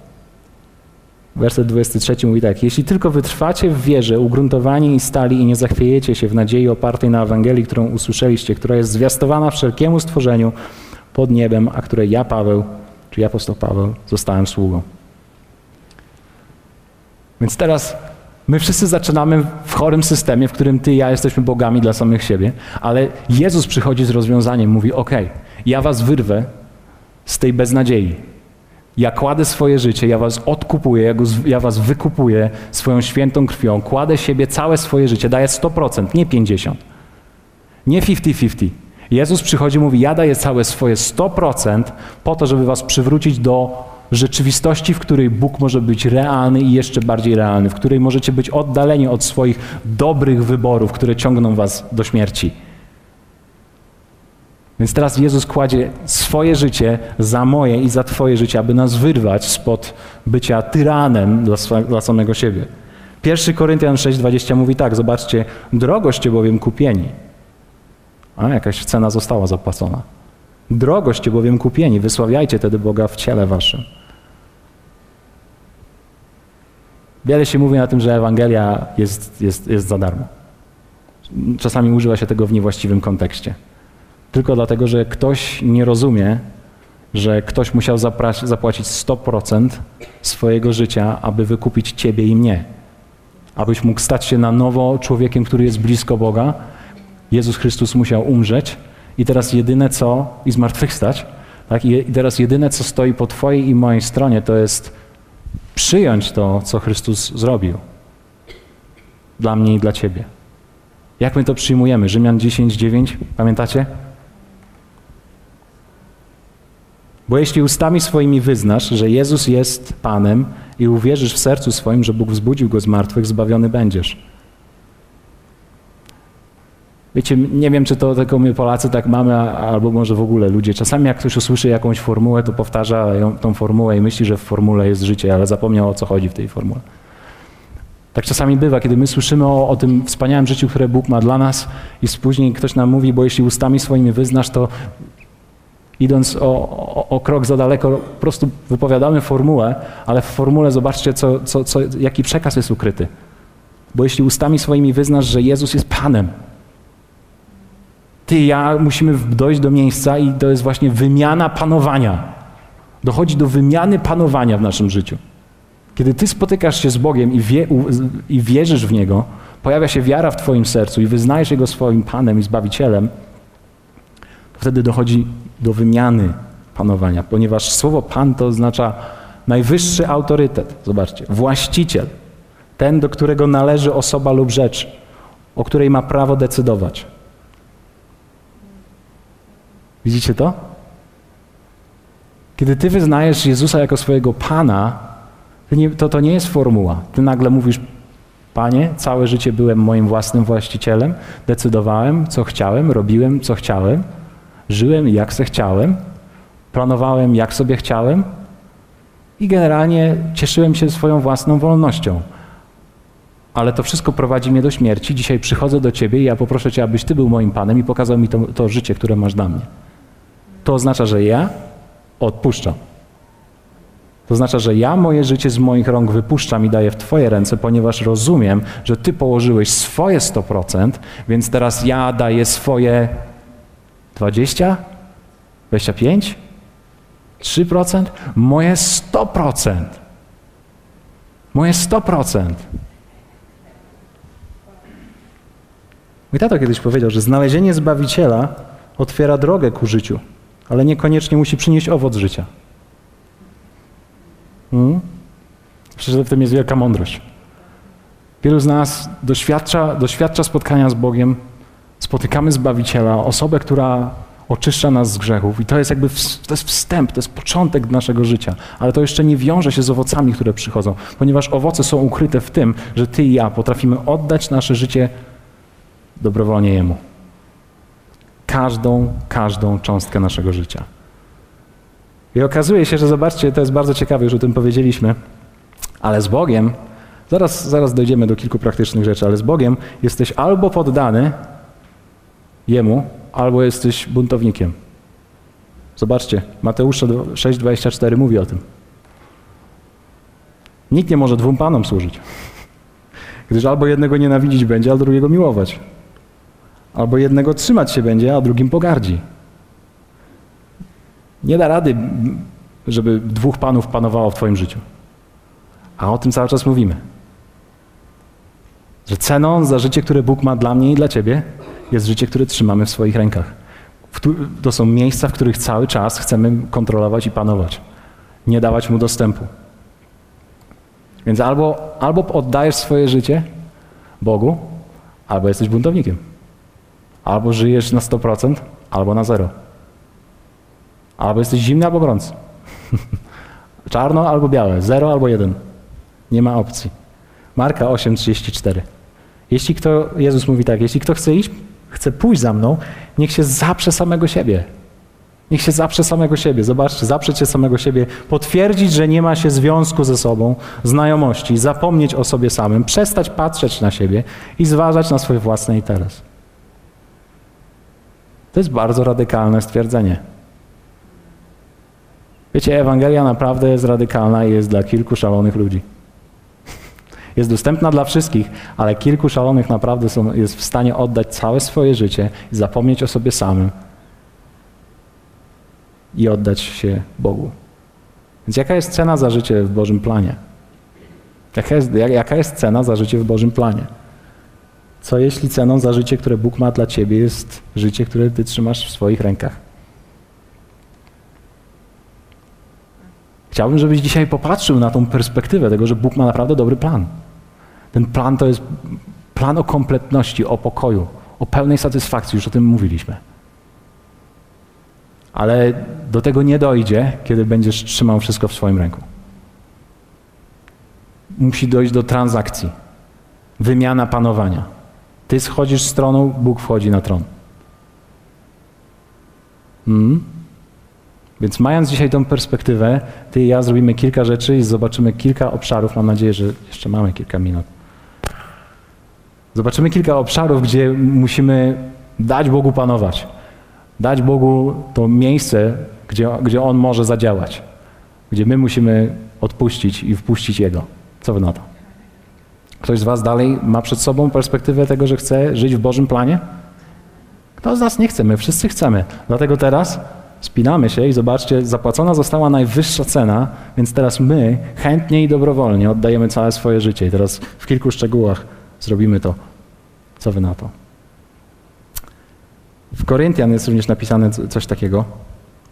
Werset 23 mówi tak: Jeśli tylko wytrwacie w wierze, ugruntowani i stali i nie zachwiejecie się w nadziei opartej na Ewangelii, którą usłyszeliście, która jest zwiastowana wszelkiemu stworzeniu pod niebem, a której ja, Paweł, czyli apostoł Paweł, zostałem sługą. Więc teraz my wszyscy zaczynamy w chorym systemie, w którym ty i ja jesteśmy bogami dla samych siebie, ale Jezus przychodzi z rozwiązaniem, mówi: OK, ja was wyrwę z tej beznadziei. Ja kładę swoje życie, ja was odkupuję, ja, go, ja was wykupuję swoją świętą krwią, kładę siebie całe swoje życie, daję 100%, nie 50%, nie 50-50. Jezus przychodzi i mówi: Ja daję całe swoje 100% po to, żeby was przywrócić do rzeczywistości, w której Bóg może być realny i jeszcze bardziej realny, w której możecie być oddaleni od swoich dobrych wyborów, które ciągną was do śmierci. Więc teraz Jezus kładzie swoje życie za moje i za Twoje życie, aby nas wyrwać spod bycia tyranem dla, dla samego siebie. 1 Koryntian 6,20 mówi tak: Zobaczcie, drogoście bowiem kupieni. A jakaś cena została zapłacona. Drogoście bowiem kupieni, wysławiajcie tedy Boga w ciele waszym. Wiele się mówi na tym, że Ewangelia jest, jest, jest za darmo. Czasami używa się tego w niewłaściwym kontekście. Tylko dlatego, że ktoś nie rozumie, że ktoś musiał zapłacić 100% swojego życia, aby wykupić ciebie i mnie. Abyś mógł stać się na nowo człowiekiem, który jest blisko Boga. Jezus Chrystus musiał umrzeć i teraz jedyne co, i zmartwychwstać, tak? i teraz jedyne co stoi po twojej i mojej stronie to jest przyjąć to, co Chrystus zrobił dla mnie i dla ciebie. Jak my to przyjmujemy? Rzymian 10:9, pamiętacie? Bo jeśli ustami swoimi wyznasz, że Jezus jest Panem i uwierzysz w sercu swoim, że Bóg wzbudził go z martwych, zbawiony będziesz. Wiecie, nie wiem, czy to tylko my Polacy tak mamy, albo może w ogóle ludzie. Czasami jak ktoś usłyszy jakąś formułę, to powtarza ją, tą formułę i myśli, że w formule jest życie, ale zapomniał o co chodzi w tej formule. Tak czasami bywa, kiedy my słyszymy o, o, tym wspaniałym życiu, które Bóg ma dla nas i później ktoś nam mówi, bo jeśli ustami swoimi wyznasz, to idąc o, o, o, krok za daleko, po prostu wypowiadamy formułę, ale w formule zobaczcie, co, co, co, jaki przekaz jest ukryty. Bo jeśli ustami swoimi wyznasz, że Jezus jest Panem, ty i ja musimy dojść do miejsca i to jest właśnie wymiana panowania. Dochodzi do wymiany panowania w naszym życiu. Kiedy ty spotykasz się z Bogiem i, wie, i wierzysz w Niego, pojawia się wiara w twoim sercu i wyznajesz Jego swoim Panem i Zbawicielem, wtedy dochodzi do wymiany panowania, ponieważ słowo Pan to oznacza najwyższy autorytet. Zobaczcie, właściciel, ten, do którego należy osoba lub rzecz, o której ma prawo decydować. Widzicie to? Kiedy ty wyznajesz Jezusa jako swojego Pana, to, to nie jest formuła. Ty nagle mówisz, Panie, całe życie byłem moim własnym właścicielem, decydowałem, co chciałem, robiłem, co chciałem, żyłem jak se chciałem, planowałem, jak sobie chciałem i generalnie cieszyłem się swoją własną wolnością. Ale to wszystko prowadzi mnie do śmierci. Dzisiaj przychodzę do Ciebie i ja poproszę Cię, abyś Ty był moim Panem i pokazał mi to, to życie, które masz dla mnie. To oznacza, że ja odpuszczam. To oznacza, że ja moje życie z moich rąk wypuszczam i daję w Twoje ręce, ponieważ rozumiem, że Ty położyłeś swoje 100%, więc teraz ja daję swoje 20, 25, 3%, moje 100%. Moje 100%. Mój tato kiedyś powiedział, że znalezienie Zbawiciela otwiera drogę ku życiu, ale niekoniecznie musi przynieść owoc życia. Hmm? Że w tym jest wielka mądrość. Wielu z nas doświadcza, doświadcza spotkania z Bogiem, spotykamy Zbawiciela, osobę, która oczyszcza nas z grzechów. I to jest jakby to jest wstęp, to jest początek naszego życia. Ale to jeszcze nie wiąże się z owocami, które przychodzą, ponieważ owoce są ukryte w tym, że Ty i ja potrafimy oddać nasze życie dobrowolnie Jemu. Każdą, każdą cząstkę naszego życia. I okazuje się, że zobaczcie, to jest bardzo ciekawe, już o tym powiedzieliśmy, ale z Bogiem, zaraz, zaraz dojdziemy do kilku praktycznych rzeczy, ale z Bogiem jesteś albo poddany Jemu, albo jesteś buntownikiem. Zobaczcie, Mateusza 6,24 mówi o tym. Nikt nie może dwóm panom służyć. Gdyż albo jednego nienawidzić będzie, a drugiego miłować. Albo jednego trzymać się będzie, a drugim pogardzi. Nie da rady, żeby dwóch panów panowało w Twoim życiu. A o tym cały czas mówimy. Że ceną za życie, które Bóg ma dla mnie i dla Ciebie, jest życie, które trzymamy w swoich rękach. To są miejsca, w których cały czas chcemy kontrolować i panować. Nie dawać mu dostępu. Więc albo, albo oddajesz swoje życie Bogu, albo jesteś buntownikiem. Albo żyjesz na 100%, albo na zero. Albo jesteś zimny, albo gorący. Czarno albo białe, zero albo jeden. Nie ma opcji. Marka 8:34. Jeśli kto, Jezus mówi tak, jeśli kto chce iść, chce pójść za mną, niech się zaprze samego siebie. Niech się zaprze samego siebie. Zobaczcie, zaprzeć się samego siebie, potwierdzić, że nie ma się związku ze sobą, znajomości, zapomnieć o sobie samym, przestać patrzeć na siebie i zważać na swój własny interes. To jest bardzo radykalne stwierdzenie. Wiecie, Ewangelia naprawdę jest radykalna i jest dla kilku szalonych ludzi. Jest dostępna dla wszystkich, ale kilku szalonych naprawdę są, jest w stanie oddać całe swoje życie zapomnieć o sobie samym i oddać się Bogu. Więc jaka jest cena za życie w Bożym planie? Jaka jest, jaka jest cena za życie w Bożym planie? Co jeśli ceną za życie, które Bóg ma dla ciebie, jest życie, które ty trzymasz w swoich rękach? Chciałbym, żebyś dzisiaj popatrzył na tą perspektywę tego, że Bóg ma naprawdę dobry plan. Ten plan to jest plan o kompletności, o pokoju, o pełnej satysfakcji, już o tym mówiliśmy. Ale do tego nie dojdzie, kiedy będziesz trzymał wszystko w swoim ręku. Musi dojść do transakcji, wymiana panowania. Ty schodzisz stroną, Bóg wchodzi na tron. Hmm? Więc mając dzisiaj tą perspektywę, ty i ja zrobimy kilka rzeczy i zobaczymy kilka obszarów. Mam nadzieję, że jeszcze mamy kilka minut. Zobaczymy kilka obszarów, gdzie musimy dać Bogu panować. Dać Bogu to miejsce, gdzie, gdzie On może zadziałać. Gdzie my musimy odpuścić i wpuścić Jego. Co wy na to? Ktoś z Was dalej ma przed sobą perspektywę tego, że chce żyć w Bożym planie? Kto z nas nie chce? My wszyscy chcemy. Dlatego teraz spinamy się i zobaczcie, zapłacona została najwyższa cena, więc teraz my chętnie i dobrowolnie oddajemy całe swoje życie. I teraz w kilku szczegółach zrobimy to. Co wy na to? W Koryntian jest również napisane coś takiego.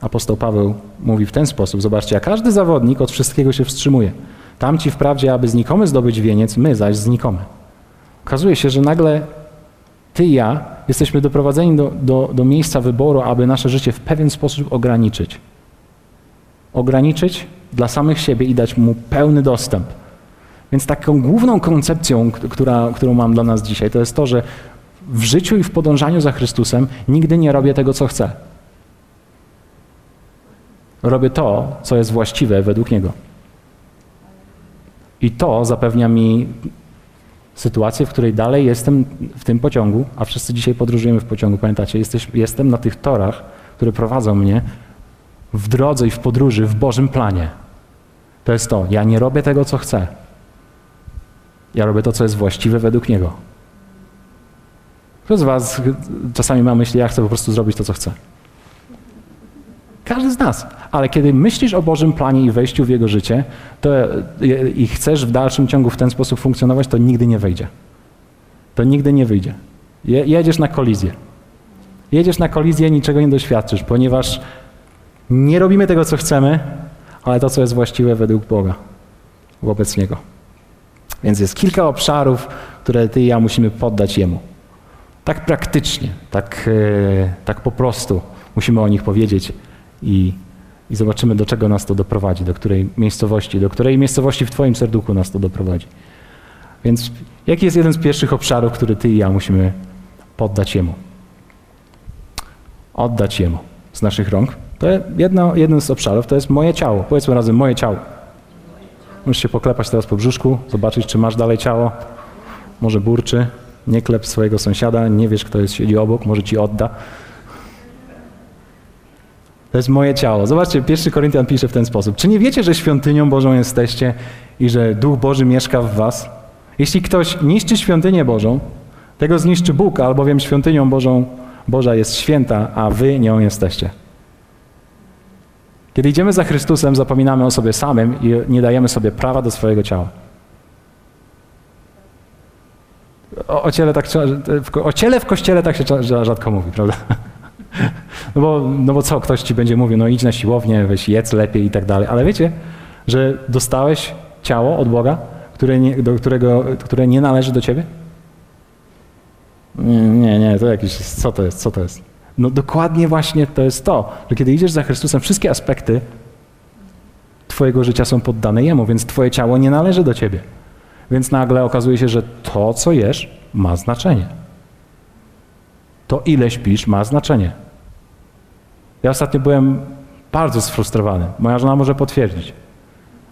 Apostoł Paweł mówi w ten sposób: Zobaczcie, a każdy zawodnik od wszystkiego się wstrzymuje. Tamci wprawdzie, aby znikomy zdobyć wieniec, my zaś znikome. Okazuje się, że nagle ty i ja jesteśmy doprowadzeni do, do, do miejsca wyboru, aby nasze życie w pewien sposób ograniczyć. ograniczyć dla samych siebie i dać mu pełny dostęp. Więc taką główną koncepcją, która, którą mam dla nas dzisiaj, to jest to, że w życiu i w podążaniu za Chrystusem nigdy nie robię tego, co chcę. Robię to, co jest właściwe według Niego. I to zapewnia mi sytuację, w której dalej jestem w tym pociągu, a wszyscy dzisiaj podróżujemy w pociągu, pamiętacie? Jesteś, jestem na tych torach, które prowadzą mnie w drodze i w podróży, w Bożym planie. To jest to, ja nie robię tego, co chcę. Ja robię to, co jest właściwe według Niego. Kto z Was czasami ma myśli, ja chcę po prostu zrobić to, co chcę? Każdy z nas. Ale kiedy myślisz o Bożym planie i wejściu w Jego życie to, i chcesz w dalszym ciągu w ten sposób funkcjonować, to nigdy nie wejdzie. To nigdy nie wyjdzie. Je, jedziesz na kolizję. Jedziesz na kolizję, niczego nie doświadczysz, ponieważ nie robimy tego, co chcemy, ale to, co jest właściwe według Boga, wobec Niego. Więc jest kilka obszarów, które Ty i ja musimy poddać Jemu. Tak praktycznie, tak, e, tak po prostu musimy o nich powiedzieć i, i zobaczymy, do czego nas to doprowadzi, do której miejscowości, do której miejscowości w Twoim serduchu nas to doprowadzi. Więc jaki jest jeden z pierwszych obszarów, który Ty i ja musimy poddać Jemu? Oddać Jemu z naszych rąk. To jedno, jeden z obszarów to jest moje ciało. Powiedzmy razem moje ciało. Możesz się poklepać teraz po brzuszku, zobaczyć, czy masz dalej ciało. Może burczy. Nie klep swojego sąsiada, nie wiesz, kto jest, siedzi obok, może ci odda. To jest moje ciało. Zobaczcie, pierwszy Koryntian pisze w ten sposób. Czy nie wiecie, że świątynią Bożą jesteście i że Duch Boży mieszka w was? Jeśli ktoś niszczy świątynię Bożą, tego zniszczy Bóg, albowiem świątynią Bożą Boża jest święta, a wy nią jesteście. Kiedy idziemy za Chrystusem, zapominamy o sobie samym i nie dajemy sobie prawa do swojego ciała. O, o, ciele, tak, o ciele w kościele tak się rzadko mówi, prawda? No bo, no bo co, ktoś ci będzie mówił, no idź na siłownię, weź jedz lepiej i tak dalej. Ale wiecie, że dostałeś ciało od Boga, które nie, do którego, które nie należy do ciebie? Nie, nie, to jakiś, co to jest, co to jest? No dokładnie właśnie to jest to, że kiedy idziesz za Chrystusem, wszystkie aspekty Twojego życia są poddane Jemu, więc Twoje ciało nie należy do Ciebie. Więc nagle okazuje się, że to, co jesz, ma znaczenie. To, ile śpisz, ma znaczenie. Ja ostatnio byłem bardzo sfrustrowany. Moja żona może potwierdzić.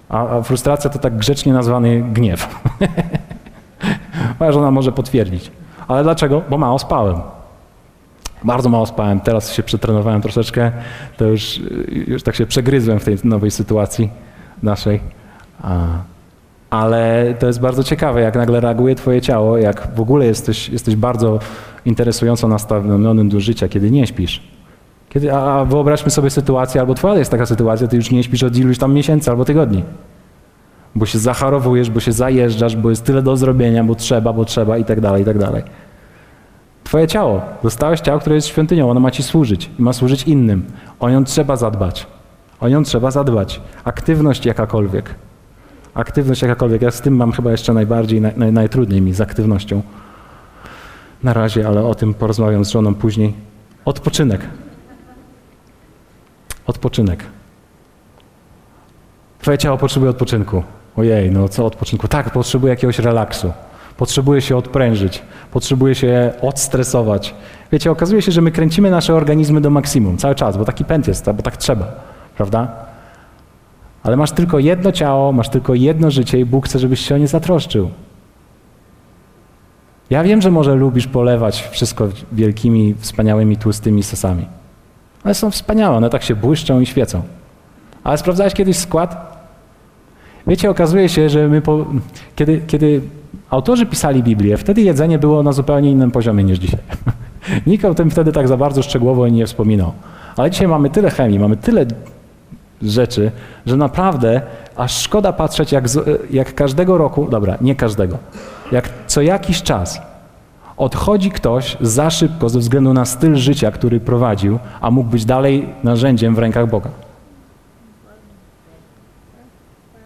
A, a frustracja to tak grzecznie nazwany gniew. Moja żona może potwierdzić. Ale dlaczego? Bo mało spałem. Bardzo mało spałem, teraz się przetrenowałem troszeczkę, to już, już tak się przegryzłem w tej nowej sytuacji naszej. Ale to jest bardzo ciekawe, jak nagle reaguje twoje ciało, jak w ogóle jesteś, jesteś bardzo interesująco nastawionym do życia, kiedy nie śpisz. Kiedy, a wyobraźmy sobie sytuację, albo twoja jest taka sytuacja, ty już nie śpisz od iluś tam miesięcy albo tygodni. Bo się zacharowujesz, bo się zajeżdżasz, bo jest tyle do zrobienia, bo trzeba, bo trzeba i tak dalej, i tak dalej. Twoje ciało. Dostałeś ciało, które jest świątynią, ono ma ci służyć i ma służyć innym. O nią trzeba zadbać. O nią trzeba zadbać. Aktywność jakakolwiek. Aktywność jakakolwiek. Ja z tym mam chyba jeszcze najbardziej, naj, naj, najtrudniej mi z aktywnością. Na razie, ale o tym porozmawiam z żoną później. Odpoczynek. Odpoczynek. Twoje ciało potrzebuje odpoczynku. Ojej, no co odpoczynku? Tak, potrzebuje jakiegoś relaksu. Potrzebuje się odprężyć, potrzebuje się odstresować. Wiecie, okazuje się, że my kręcimy nasze organizmy do maksimum cały czas, bo taki pęd jest, bo tak trzeba, prawda? Ale masz tylko jedno ciało, masz tylko jedno życie i Bóg chce, żebyś się o nie zatroszczył. Ja wiem, że może lubisz polewać wszystko wielkimi, wspaniałymi, tłustymi sosami. Ale są wspaniałe, one tak się błyszczą i świecą. Ale sprawdzałeś kiedyś skład? Wiecie, okazuje się, że my, po, kiedy, kiedy autorzy pisali Biblię, wtedy jedzenie było na zupełnie innym poziomie niż dzisiaj. Nikt o tym wtedy tak za bardzo szczegółowo nie wspominał. Ale dzisiaj mamy tyle chemii, mamy tyle rzeczy, że naprawdę aż szkoda patrzeć, jak, jak każdego roku, dobra, nie każdego, jak co jakiś czas odchodzi ktoś za szybko ze względu na styl życia, który prowadził, a mógł być dalej narzędziem w rękach Boga.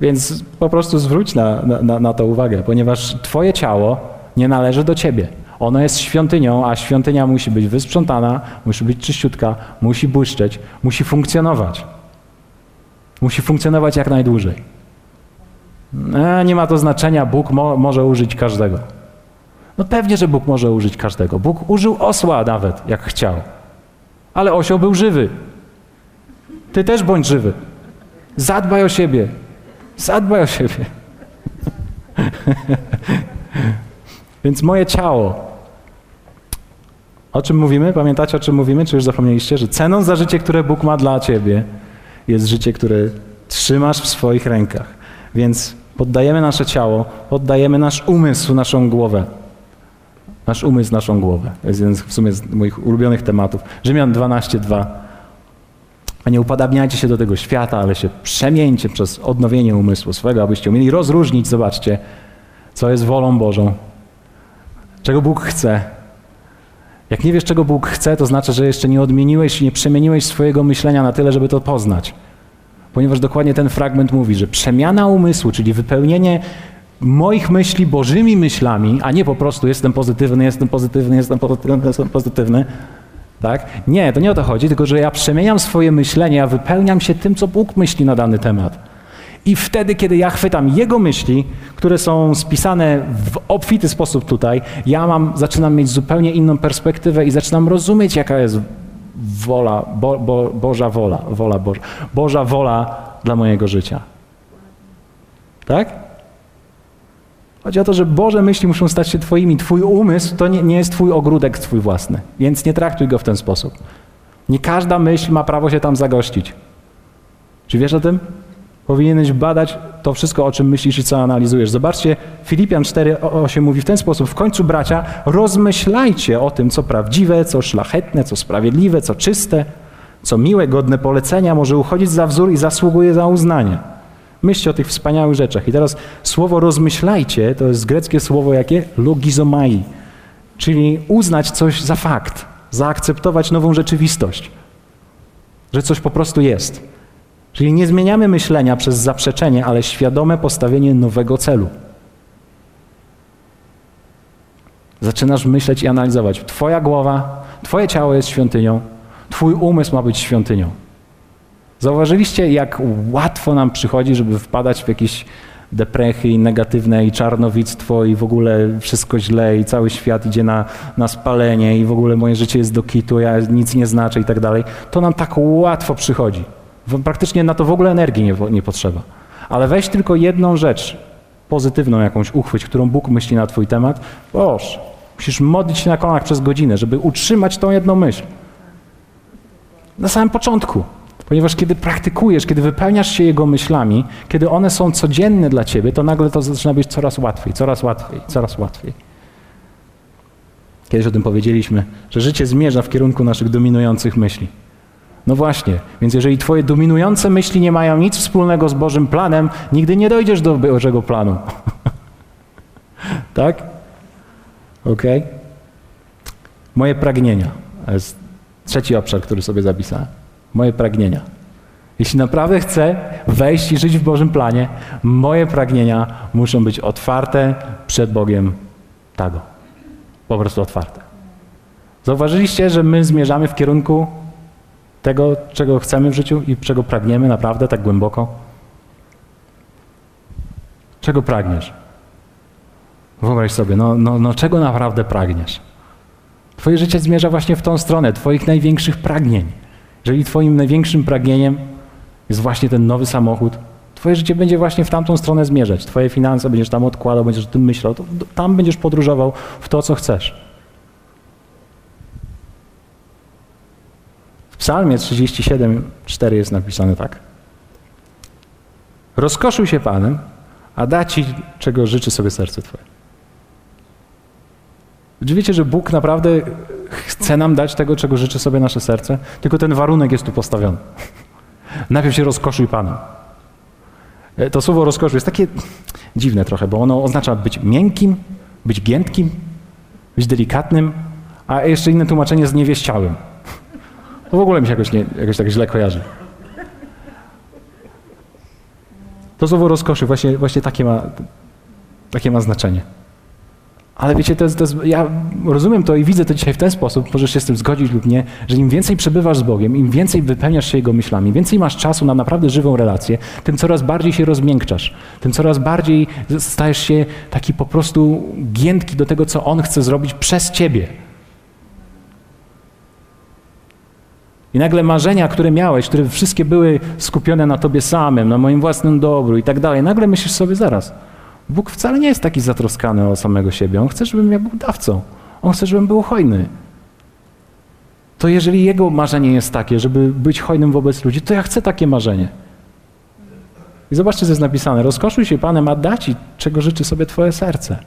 Więc po prostu zwróć na, na, na to uwagę, ponieważ Twoje ciało nie należy do Ciebie. Ono jest świątynią, a świątynia musi być wysprzątana, musi być czyściutka, musi błyszczeć, musi funkcjonować. Musi funkcjonować jak najdłużej. E, nie ma to znaczenia, Bóg mo może użyć każdego. No pewnie, że Bóg może użyć każdego. Bóg użył osła nawet, jak chciał. Ale osioł był żywy. Ty też bądź żywy. Zadbaj o siebie. Zadbaj o siebie. Więc moje ciało. O czym mówimy? Pamiętacie, o czym mówimy? Czy już zapomnieliście? Że ceną za życie, które Bóg ma dla ciebie, jest życie, które trzymasz w swoich rękach. Więc poddajemy nasze ciało, poddajemy nasz umysł, naszą głowę. Nasz umysł, naszą głowę. To jest jeden w sumie z moich ulubionych tematów. Rzymian 12:2. A nie upadabniajcie się do tego świata, ale się przemieńcie przez odnowienie umysłu swego, abyście umieli rozróżnić, zobaczcie, co jest wolą Bożą, czego Bóg chce. Jak nie wiesz, czego Bóg chce, to znaczy, że jeszcze nie odmieniłeś, nie przemieniłeś swojego myślenia na tyle, żeby to poznać. Ponieważ dokładnie ten fragment mówi, że przemiana umysłu, czyli wypełnienie moich myśli Bożymi myślami, a nie po prostu jestem pozytywny, jestem pozytywny, jestem pozytywny, jestem pozytywny. Tak? Nie, to nie o to chodzi, tylko że ja przemieniam swoje myślenie, ja wypełniam się tym, co Bóg myśli na dany temat. I wtedy, kiedy ja chwytam Jego myśli, które są spisane w obfity sposób tutaj, ja mam, zaczynam mieć zupełnie inną perspektywę i zaczynam rozumieć, jaka jest wola, bo, bo, Boża wola, wola Boża, Boża wola dla mojego życia. Tak? Chodzi o to, że Boże myśli muszą stać się Twoimi. Twój umysł to nie, nie jest Twój ogródek Twój własny, więc nie traktuj go w ten sposób. Nie każda myśl ma prawo się tam zagościć. Czy wiesz o tym? Powinieneś badać to wszystko, o czym myślisz i co analizujesz. Zobaczcie, Filipian 4:8 mówi w ten sposób: W końcu, bracia, rozmyślajcie o tym, co prawdziwe, co szlachetne, co sprawiedliwe, co czyste, co miłe, godne polecenia, może uchodzić za wzór i zasługuje za uznanie. Myślcie o tych wspaniałych rzeczach. I teraz słowo rozmyślajcie to jest greckie słowo jakie? Logizomai, czyli uznać coś za fakt, zaakceptować nową rzeczywistość, że coś po prostu jest. Czyli nie zmieniamy myślenia przez zaprzeczenie, ale świadome postawienie nowego celu. Zaczynasz myśleć i analizować. Twoja głowa, Twoje ciało jest świątynią, Twój umysł ma być świątynią. Zauważyliście, jak łatwo nam przychodzi, żeby wpadać w jakieś deprechy i negatywne i czarnowictwo i w ogóle wszystko źle i cały świat idzie na, na spalenie i w ogóle moje życie jest do kitu, ja nic nie znaczę i tak dalej. To nam tak łatwo przychodzi. Praktycznie na to w ogóle energii nie, nie potrzeba. Ale weź tylko jedną rzecz, pozytywną jakąś uchwyć, którą Bóg myśli na twój temat. Boż, musisz modlić się na kolanach przez godzinę, żeby utrzymać tą jedną myśl. Na samym początku. Ponieważ kiedy praktykujesz, kiedy wypełniasz się Jego myślami, kiedy one są codzienne dla Ciebie, to nagle to zaczyna być coraz łatwiej, coraz łatwiej, coraz łatwiej. Kiedyś o tym powiedzieliśmy, że życie zmierza w kierunku naszych dominujących myśli. No właśnie, więc jeżeli Twoje dominujące myśli nie mają nic wspólnego z Bożym planem, nigdy nie dojdziesz do Bożego planu. tak? Ok? Moje pragnienia. To jest trzeci obszar, który sobie zapisałem moje pragnienia. Jeśli naprawdę chcę wejść i żyć w Bożym planie, moje pragnienia muszą być otwarte przed Bogiem Tago. Po prostu otwarte. Zauważyliście, że my zmierzamy w kierunku tego, czego chcemy w życiu i czego pragniemy naprawdę tak głęboko? Czego pragniesz? Wyobraź sobie, no, no, no czego naprawdę pragniesz? Twoje życie zmierza właśnie w tą stronę, Twoich największych pragnień. Jeżeli Twoim największym pragnieniem jest właśnie ten nowy samochód, Twoje życie będzie właśnie w tamtą stronę zmierzać. Twoje finanse będziesz tam odkładał, będziesz o tym myślał, tam będziesz podróżował w to, co chcesz. W Psalmie 37:4 jest napisane tak. Rozkoszuj się Panem, a da Ci, czego życzy sobie serce Twoje. Wiecie, że Bóg naprawdę chce nam dać tego, czego życzy sobie nasze serce? Tylko ten warunek jest tu postawiony. Najpierw się rozkoszuj Panem. E, to słowo rozkoszuj jest takie dziwne trochę, bo ono oznacza być miękkim, być giętkim, być delikatnym, a jeszcze inne tłumaczenie z niewieściałym. To w ogóle mi się jakoś, nie, jakoś tak źle kojarzy. To słowo rozkoszy właśnie, właśnie takie, ma, takie ma znaczenie. Ale wiecie, to jest, to jest, ja rozumiem to i widzę to dzisiaj w ten sposób, możesz się z tym zgodzić lub nie, że im więcej przebywasz z Bogiem, im więcej wypełniasz się Jego myślami, im więcej masz czasu na naprawdę żywą relację, tym coraz bardziej się rozmiękczasz, tym coraz bardziej stajesz się taki po prostu giętki do tego, co On chce zrobić przez Ciebie. I nagle marzenia, które miałeś, które wszystkie były skupione na Tobie samym, na moim własnym dobru i tak dalej, nagle myślisz sobie zaraz – Bóg wcale nie jest taki zatroskany o samego siebie. On chce, żebym ja był dawcą. On chce, żebym był hojny. To jeżeli jego marzenie jest takie, żeby być hojnym wobec ludzi, to ja chcę takie marzenie. I zobaczcie, co jest napisane. Rozkoszuj się Panem, a da Ci, czego życzy sobie Twoje serce.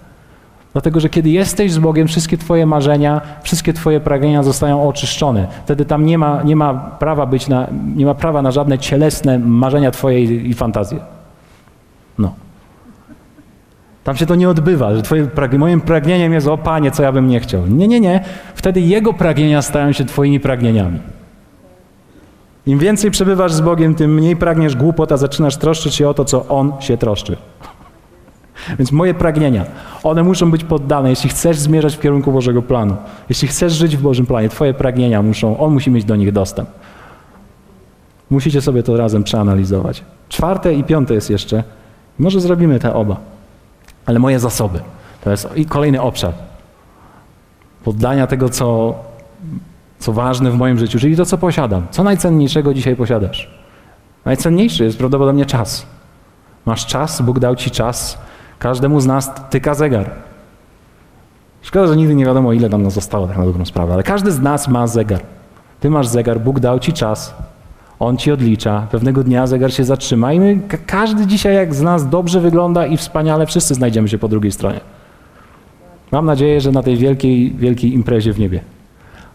Dlatego, że kiedy jesteś z Bogiem, wszystkie Twoje marzenia, wszystkie Twoje pragnienia zostają oczyszczone. Wtedy tam nie ma, nie ma, prawa, być na, nie ma prawa na żadne cielesne marzenia Twoje i, i fantazje. No. Tam się to nie odbywa, że twoje moim pragnieniem jest, o Panie, co ja bym nie chciał. Nie, nie, nie. Wtedy Jego pragnienia stają się Twoimi pragnieniami. Im więcej przebywasz z Bogiem, tym mniej pragniesz głupot, a zaczynasz troszczyć się o to, co On się troszczy. Więc moje pragnienia, one muszą być poddane, jeśli chcesz zmierzać w kierunku Bożego planu. Jeśli chcesz żyć w Bożym planie, Twoje pragnienia muszą, On musi mieć do nich dostęp. Musicie sobie to razem przeanalizować. Czwarte i piąte jest jeszcze. Może zrobimy te oba ale moje zasoby. To jest i kolejny obszar poddania tego, co, co ważne w moim życiu, czyli to, co posiadam. Co najcenniejszego dzisiaj posiadasz? Najcenniejszy jest prawdopodobnie czas. Masz czas, Bóg dał ci czas. Każdemu z nas tyka zegar. Szkoda, że nigdy nie wiadomo, ile nam zostało, tak na dobrą sprawę, ale każdy z nas ma zegar. Ty masz zegar, Bóg dał ci czas. On ci odlicza, pewnego dnia zegar się zatrzyma i my, każdy dzisiaj jak z nas dobrze wygląda i wspaniale, wszyscy znajdziemy się po drugiej stronie. Mam nadzieję, że na tej wielkiej, wielkiej imprezie w niebie.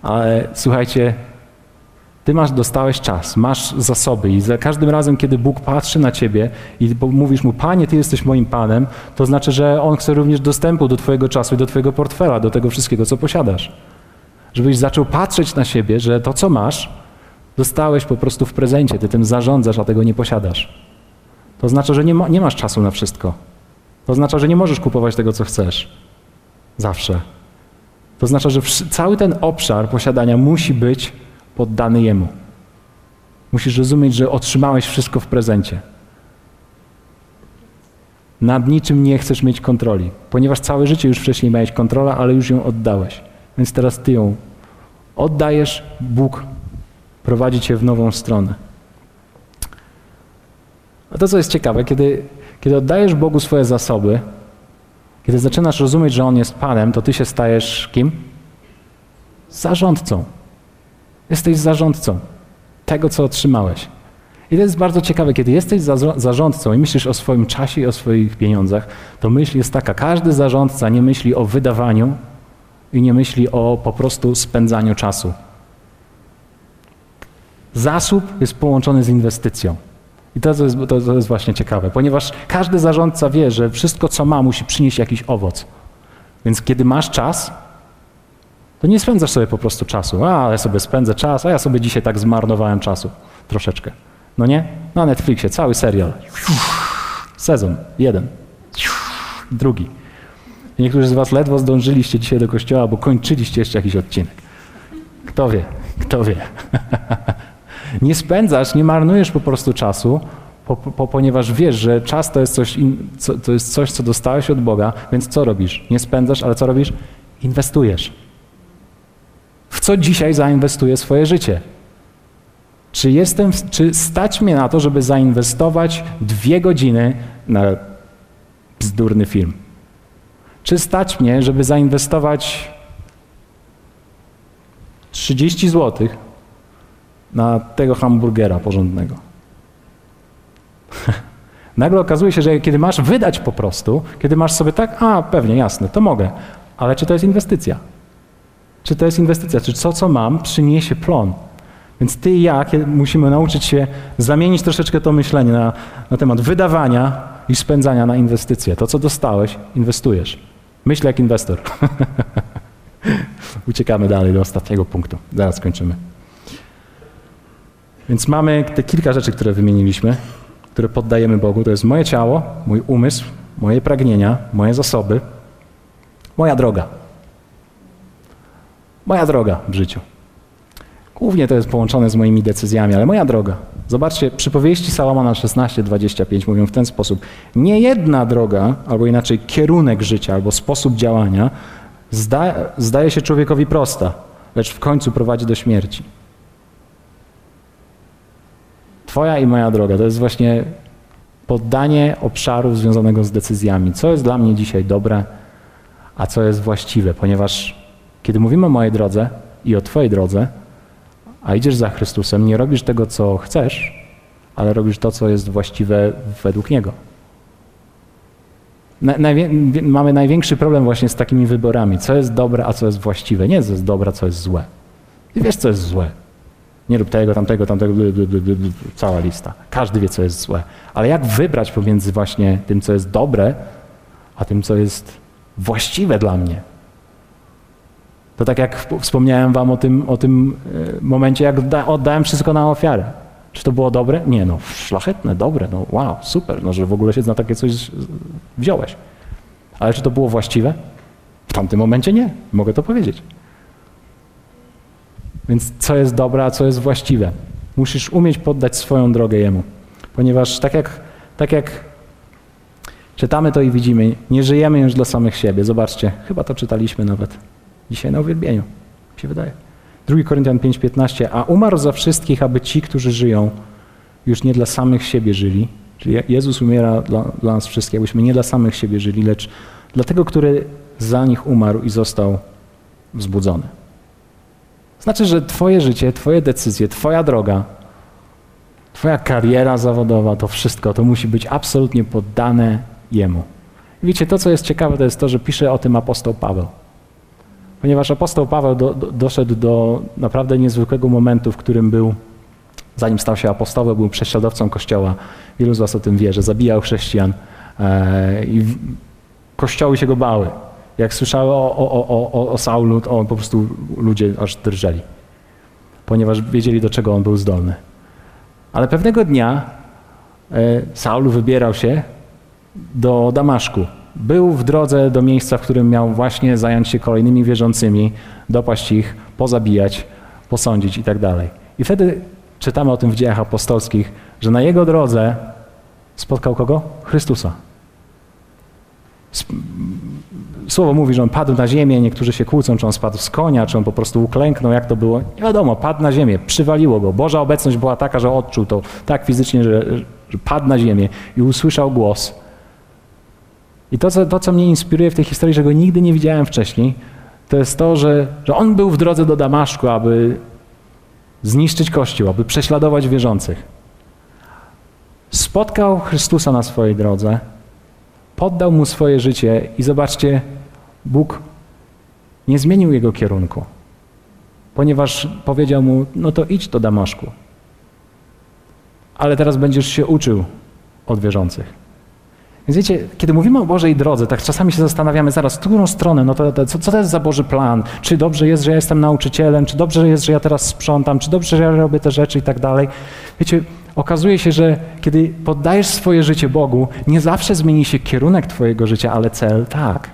Ale słuchajcie, ty masz, dostałeś czas, masz zasoby i za każdym razem, kiedy Bóg patrzy na ciebie i mówisz mu, Panie, Ty jesteś moim Panem, to znaczy, że On chce również dostępu do Twojego czasu i do Twojego portfela, do tego wszystkiego, co posiadasz. Żebyś zaczął patrzeć na siebie, że to, co masz, Dostałeś po prostu w prezencie, ty tym zarządzasz, a tego nie posiadasz. To oznacza, że nie, ma, nie masz czasu na wszystko. To oznacza, że nie możesz kupować tego, co chcesz. Zawsze. To oznacza, że cały ten obszar posiadania musi być poddany Jemu. Musisz rozumieć, że otrzymałeś wszystko w prezencie. Nad niczym nie chcesz mieć kontroli, ponieważ całe życie już wcześniej miałeś kontrolę, ale już ją oddałeś. Więc teraz ty ją oddajesz, Bóg prowadzi cię w nową stronę. A to, co jest ciekawe, kiedy, kiedy oddajesz Bogu swoje zasoby, kiedy zaczynasz rozumieć, że On jest Panem, to ty się stajesz kim? Zarządcą. Jesteś zarządcą tego, co otrzymałeś. I to jest bardzo ciekawe, kiedy jesteś zarządcą i myślisz o swoim czasie i o swoich pieniądzach, to myśl jest taka, każdy zarządca nie myśli o wydawaniu i nie myśli o po prostu spędzaniu czasu. Zasób jest połączony z inwestycją. I to jest, to, to jest właśnie ciekawe, ponieważ każdy zarządca wie, że wszystko, co ma, musi przynieść jakiś owoc. Więc kiedy masz czas, to nie spędzasz sobie po prostu czasu. A, ja sobie spędzę czas, a ja sobie dzisiaj tak zmarnowałem czasu. Troszeczkę. No nie? Na Netflixie cały serial. Sezon. Jeden. Drugi. Niektórzy z was ledwo zdążyliście dzisiaj do kościoła, bo kończyliście jeszcze jakiś odcinek. Kto wie? Kto wie? Nie spędzasz, nie marnujesz po prostu czasu, po, po, ponieważ wiesz, że czas to jest, coś in, co, to jest coś, co dostałeś od Boga, więc co robisz? Nie spędzasz, ale co robisz? Inwestujesz. W co dzisiaj zainwestuję swoje życie? Czy jestem, czy stać mnie na to, żeby zainwestować dwie godziny na bzdurny film? Czy stać mnie, żeby zainwestować 30 złotych na tego hamburgera porządnego. Nagle okazuje się, że kiedy masz wydać po prostu, kiedy masz sobie tak, a pewnie, jasne, to mogę, ale czy to jest inwestycja? Czy to jest inwestycja? Czy to, co mam, przyniesie plon? Więc ty i ja musimy nauczyć się zamienić troszeczkę to myślenie na, na temat wydawania i spędzania na inwestycje. To, co dostałeś, inwestujesz. Myśl jak inwestor. Uciekamy dalej do ostatniego punktu. Zaraz skończymy. Więc mamy te kilka rzeczy, które wymieniliśmy, które poddajemy Bogu. To jest moje ciało, mój umysł, moje pragnienia, moje zasoby, Moja droga. Moja droga w życiu. Głównie to jest połączone z moimi decyzjami, ale moja droga. Zobaczcie, przypowieści Salomona 16:25 mówią w ten sposób: Nie jedna droga, albo inaczej kierunek życia, albo sposób działania zda, zdaje się człowiekowi prosta, lecz w końcu prowadzi do śmierci. Twoja i moja droga to jest właśnie poddanie obszaru związanego z decyzjami. Co jest dla mnie dzisiaj dobre, a co jest właściwe, ponieważ kiedy mówimy o mojej drodze i o Twojej drodze, a idziesz za Chrystusem, nie robisz tego, co chcesz, ale robisz to, co jest właściwe według Niego. Na, mamy największy problem właśnie z takimi wyborami. Co jest dobre, a co jest właściwe. Nie co jest dobre, co jest złe. Ty wiesz, co jest złe. Nie rób tego, tamtego, tamtego, bly, bly, bly, cała lista. Każdy wie, co jest złe. Ale jak wybrać pomiędzy właśnie tym, co jest dobre, a tym, co jest właściwe dla mnie? To tak jak wspomniałem wam o tym, o tym e, momencie, jak oddałem wszystko na ofiarę. Czy to było dobre? Nie, no szlachetne, dobre, no wow, super, no że w ogóle się na takie coś wziąłeś. Ale czy to było właściwe? W tamtym momencie nie, mogę to powiedzieć. Więc co jest dobre, a co jest właściwe? Musisz umieć poddać swoją drogę Jemu. Ponieważ tak jak, tak jak czytamy to i widzimy, nie żyjemy już dla samych siebie. Zobaczcie, chyba to czytaliśmy nawet dzisiaj na uwielbieniu, mi się wydaje. 2 Koryntian 5:15, a umarł za wszystkich, aby ci, którzy żyją, już nie dla samych siebie żyli. Czyli Jezus umiera dla, dla nas wszystkich, abyśmy nie dla samych siebie żyli, lecz dla tego, który za nich umarł i został wzbudzony. Znaczy, że Twoje życie, Twoje decyzje, Twoja droga, Twoja kariera zawodowa, to wszystko, to musi być absolutnie poddane Jemu. I wiecie, to co jest ciekawe, to jest to, że pisze o tym apostoł Paweł. Ponieważ apostoł Paweł do, do, doszedł do naprawdę niezwykłego momentu, w którym był, zanim stał się apostołem, był prześladowcą Kościoła. Wielu z was o tym wie, że zabijał chrześcijan e, i kościoły się go bały. Jak słyszały o, o, o, o Saulu, to po prostu ludzie aż drżeli, ponieważ wiedzieli, do czego on był zdolny. Ale pewnego dnia e, Saul wybierał się do Damaszku. Był w drodze do miejsca, w którym miał właśnie zająć się kolejnymi wierzącymi, dopaść ich, pozabijać, posądzić i tak. I wtedy czytamy o tym w dziejach apostolskich, że na jego drodze spotkał kogo? Chrystusa. Słowo mówi, że on padł na ziemię, niektórzy się kłócą, czy on spadł z konia, czy on po prostu uklęknął, jak to było. Nie wiadomo, padł na ziemię, przywaliło go. Boża obecność była taka, że odczuł to tak fizycznie, że, że padł na ziemię i usłyszał głos. I to co, to, co mnie inspiruje w tej historii, że go nigdy nie widziałem wcześniej, to jest to, że, że on był w drodze do Damaszku, aby zniszczyć Kościół, aby prześladować wierzących. Spotkał Chrystusa na swojej drodze, poddał mu swoje życie i zobaczcie, Bóg nie zmienił jego kierunku, ponieważ powiedział mu: No to idź do Damaszku, ale teraz będziesz się uczył od wierzących. Więc wiecie, kiedy mówimy o Bożej drodze, tak czasami się zastanawiamy zaraz, w którą stronę, no to, to, co, co to jest za Boży plan? Czy dobrze jest, że ja jestem nauczycielem? Czy dobrze jest, że ja teraz sprzątam? Czy dobrze, że ja robię te rzeczy i tak dalej? Wiecie, okazuje się, że kiedy poddajesz swoje życie Bogu, nie zawsze zmieni się kierunek Twojego życia, ale cel tak.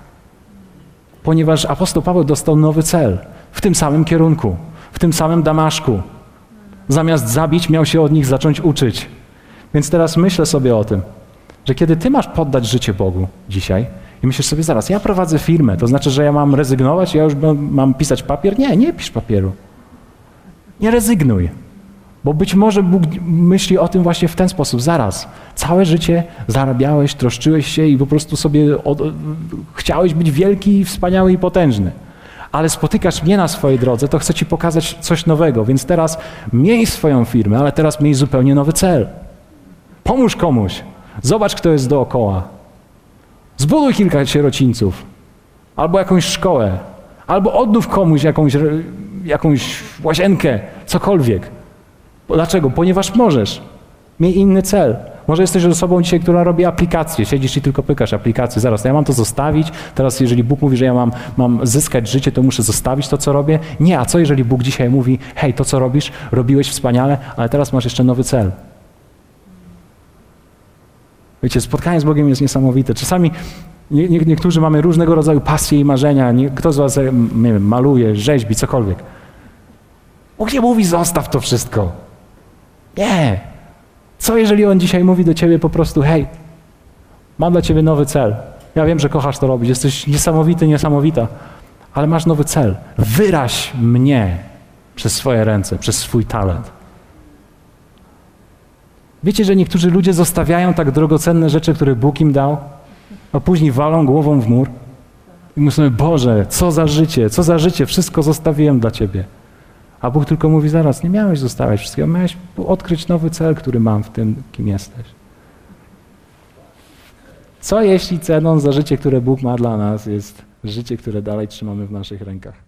Ponieważ apostoł Paweł dostał nowy cel w tym samym kierunku, w tym samym Damaszku. Zamiast zabić, miał się od nich zacząć uczyć. Więc teraz myślę sobie o tym że kiedy ty masz poddać życie Bogu dzisiaj i myślisz sobie zaraz, ja prowadzę firmę, to znaczy, że ja mam rezygnować, ja już mam pisać papier? Nie, nie pisz papieru. Nie rezygnuj. Bo być może Bóg myśli o tym właśnie w ten sposób. Zaraz, całe życie zarabiałeś, troszczyłeś się i po prostu sobie od, chciałeś być wielki, wspaniały i potężny. Ale spotykasz mnie na swojej drodze, to chcę ci pokazać coś nowego. Więc teraz miej swoją firmę, ale teraz miej zupełnie nowy cel. Pomóż komuś. Zobacz, kto jest dookoła. Zbuduj kilka sierocińców, albo jakąś szkołę, albo odnów komuś jakąś, jakąś łazienkę, cokolwiek. Dlaczego? Ponieważ możesz. Miej inny cel. Może jesteś osobą dzisiaj, która robi aplikacje, siedzisz i tylko pykasz aplikacje. Zaraz, ja mam to zostawić. Teraz, jeżeli Bóg mówi, że ja mam, mam zyskać życie, to muszę zostawić to, co robię. Nie, a co jeżeli Bóg dzisiaj mówi, hej, to, co robisz, robiłeś wspaniale, ale teraz masz jeszcze nowy cel. Wiecie, spotkanie z Bogiem jest niesamowite. Czasami Nie, nie, niektórzy mamy różnego rodzaju pasje i marzenia. Nie, kto z was, nie wiem, maluje, rzeźbi, cokolwiek. Bóg nie mówi, zostaw to wszystko. Nie. Co jeżeli On dzisiaj mówi do ciebie po prostu, hej, mam dla ciebie nowy cel. Ja wiem, że kochasz to robić, jesteś niesamowity, niesamowita, ale masz nowy cel. Wyraź mnie przez swoje ręce, przez swój talent. Wiecie, że niektórzy ludzie zostawiają tak drogocenne rzeczy, które Bóg im dał, a później walą głową w mur i myślą, Boże, co za życie, co za życie, wszystko zostawiłem dla Ciebie. A Bóg tylko mówi zaraz, nie miałeś zostawiać wszystkiego, miałeś odkryć nowy cel, który mam w tym, kim jesteś. Co jeśli ceną za życie, które Bóg ma dla nas, jest życie, które dalej trzymamy w naszych rękach?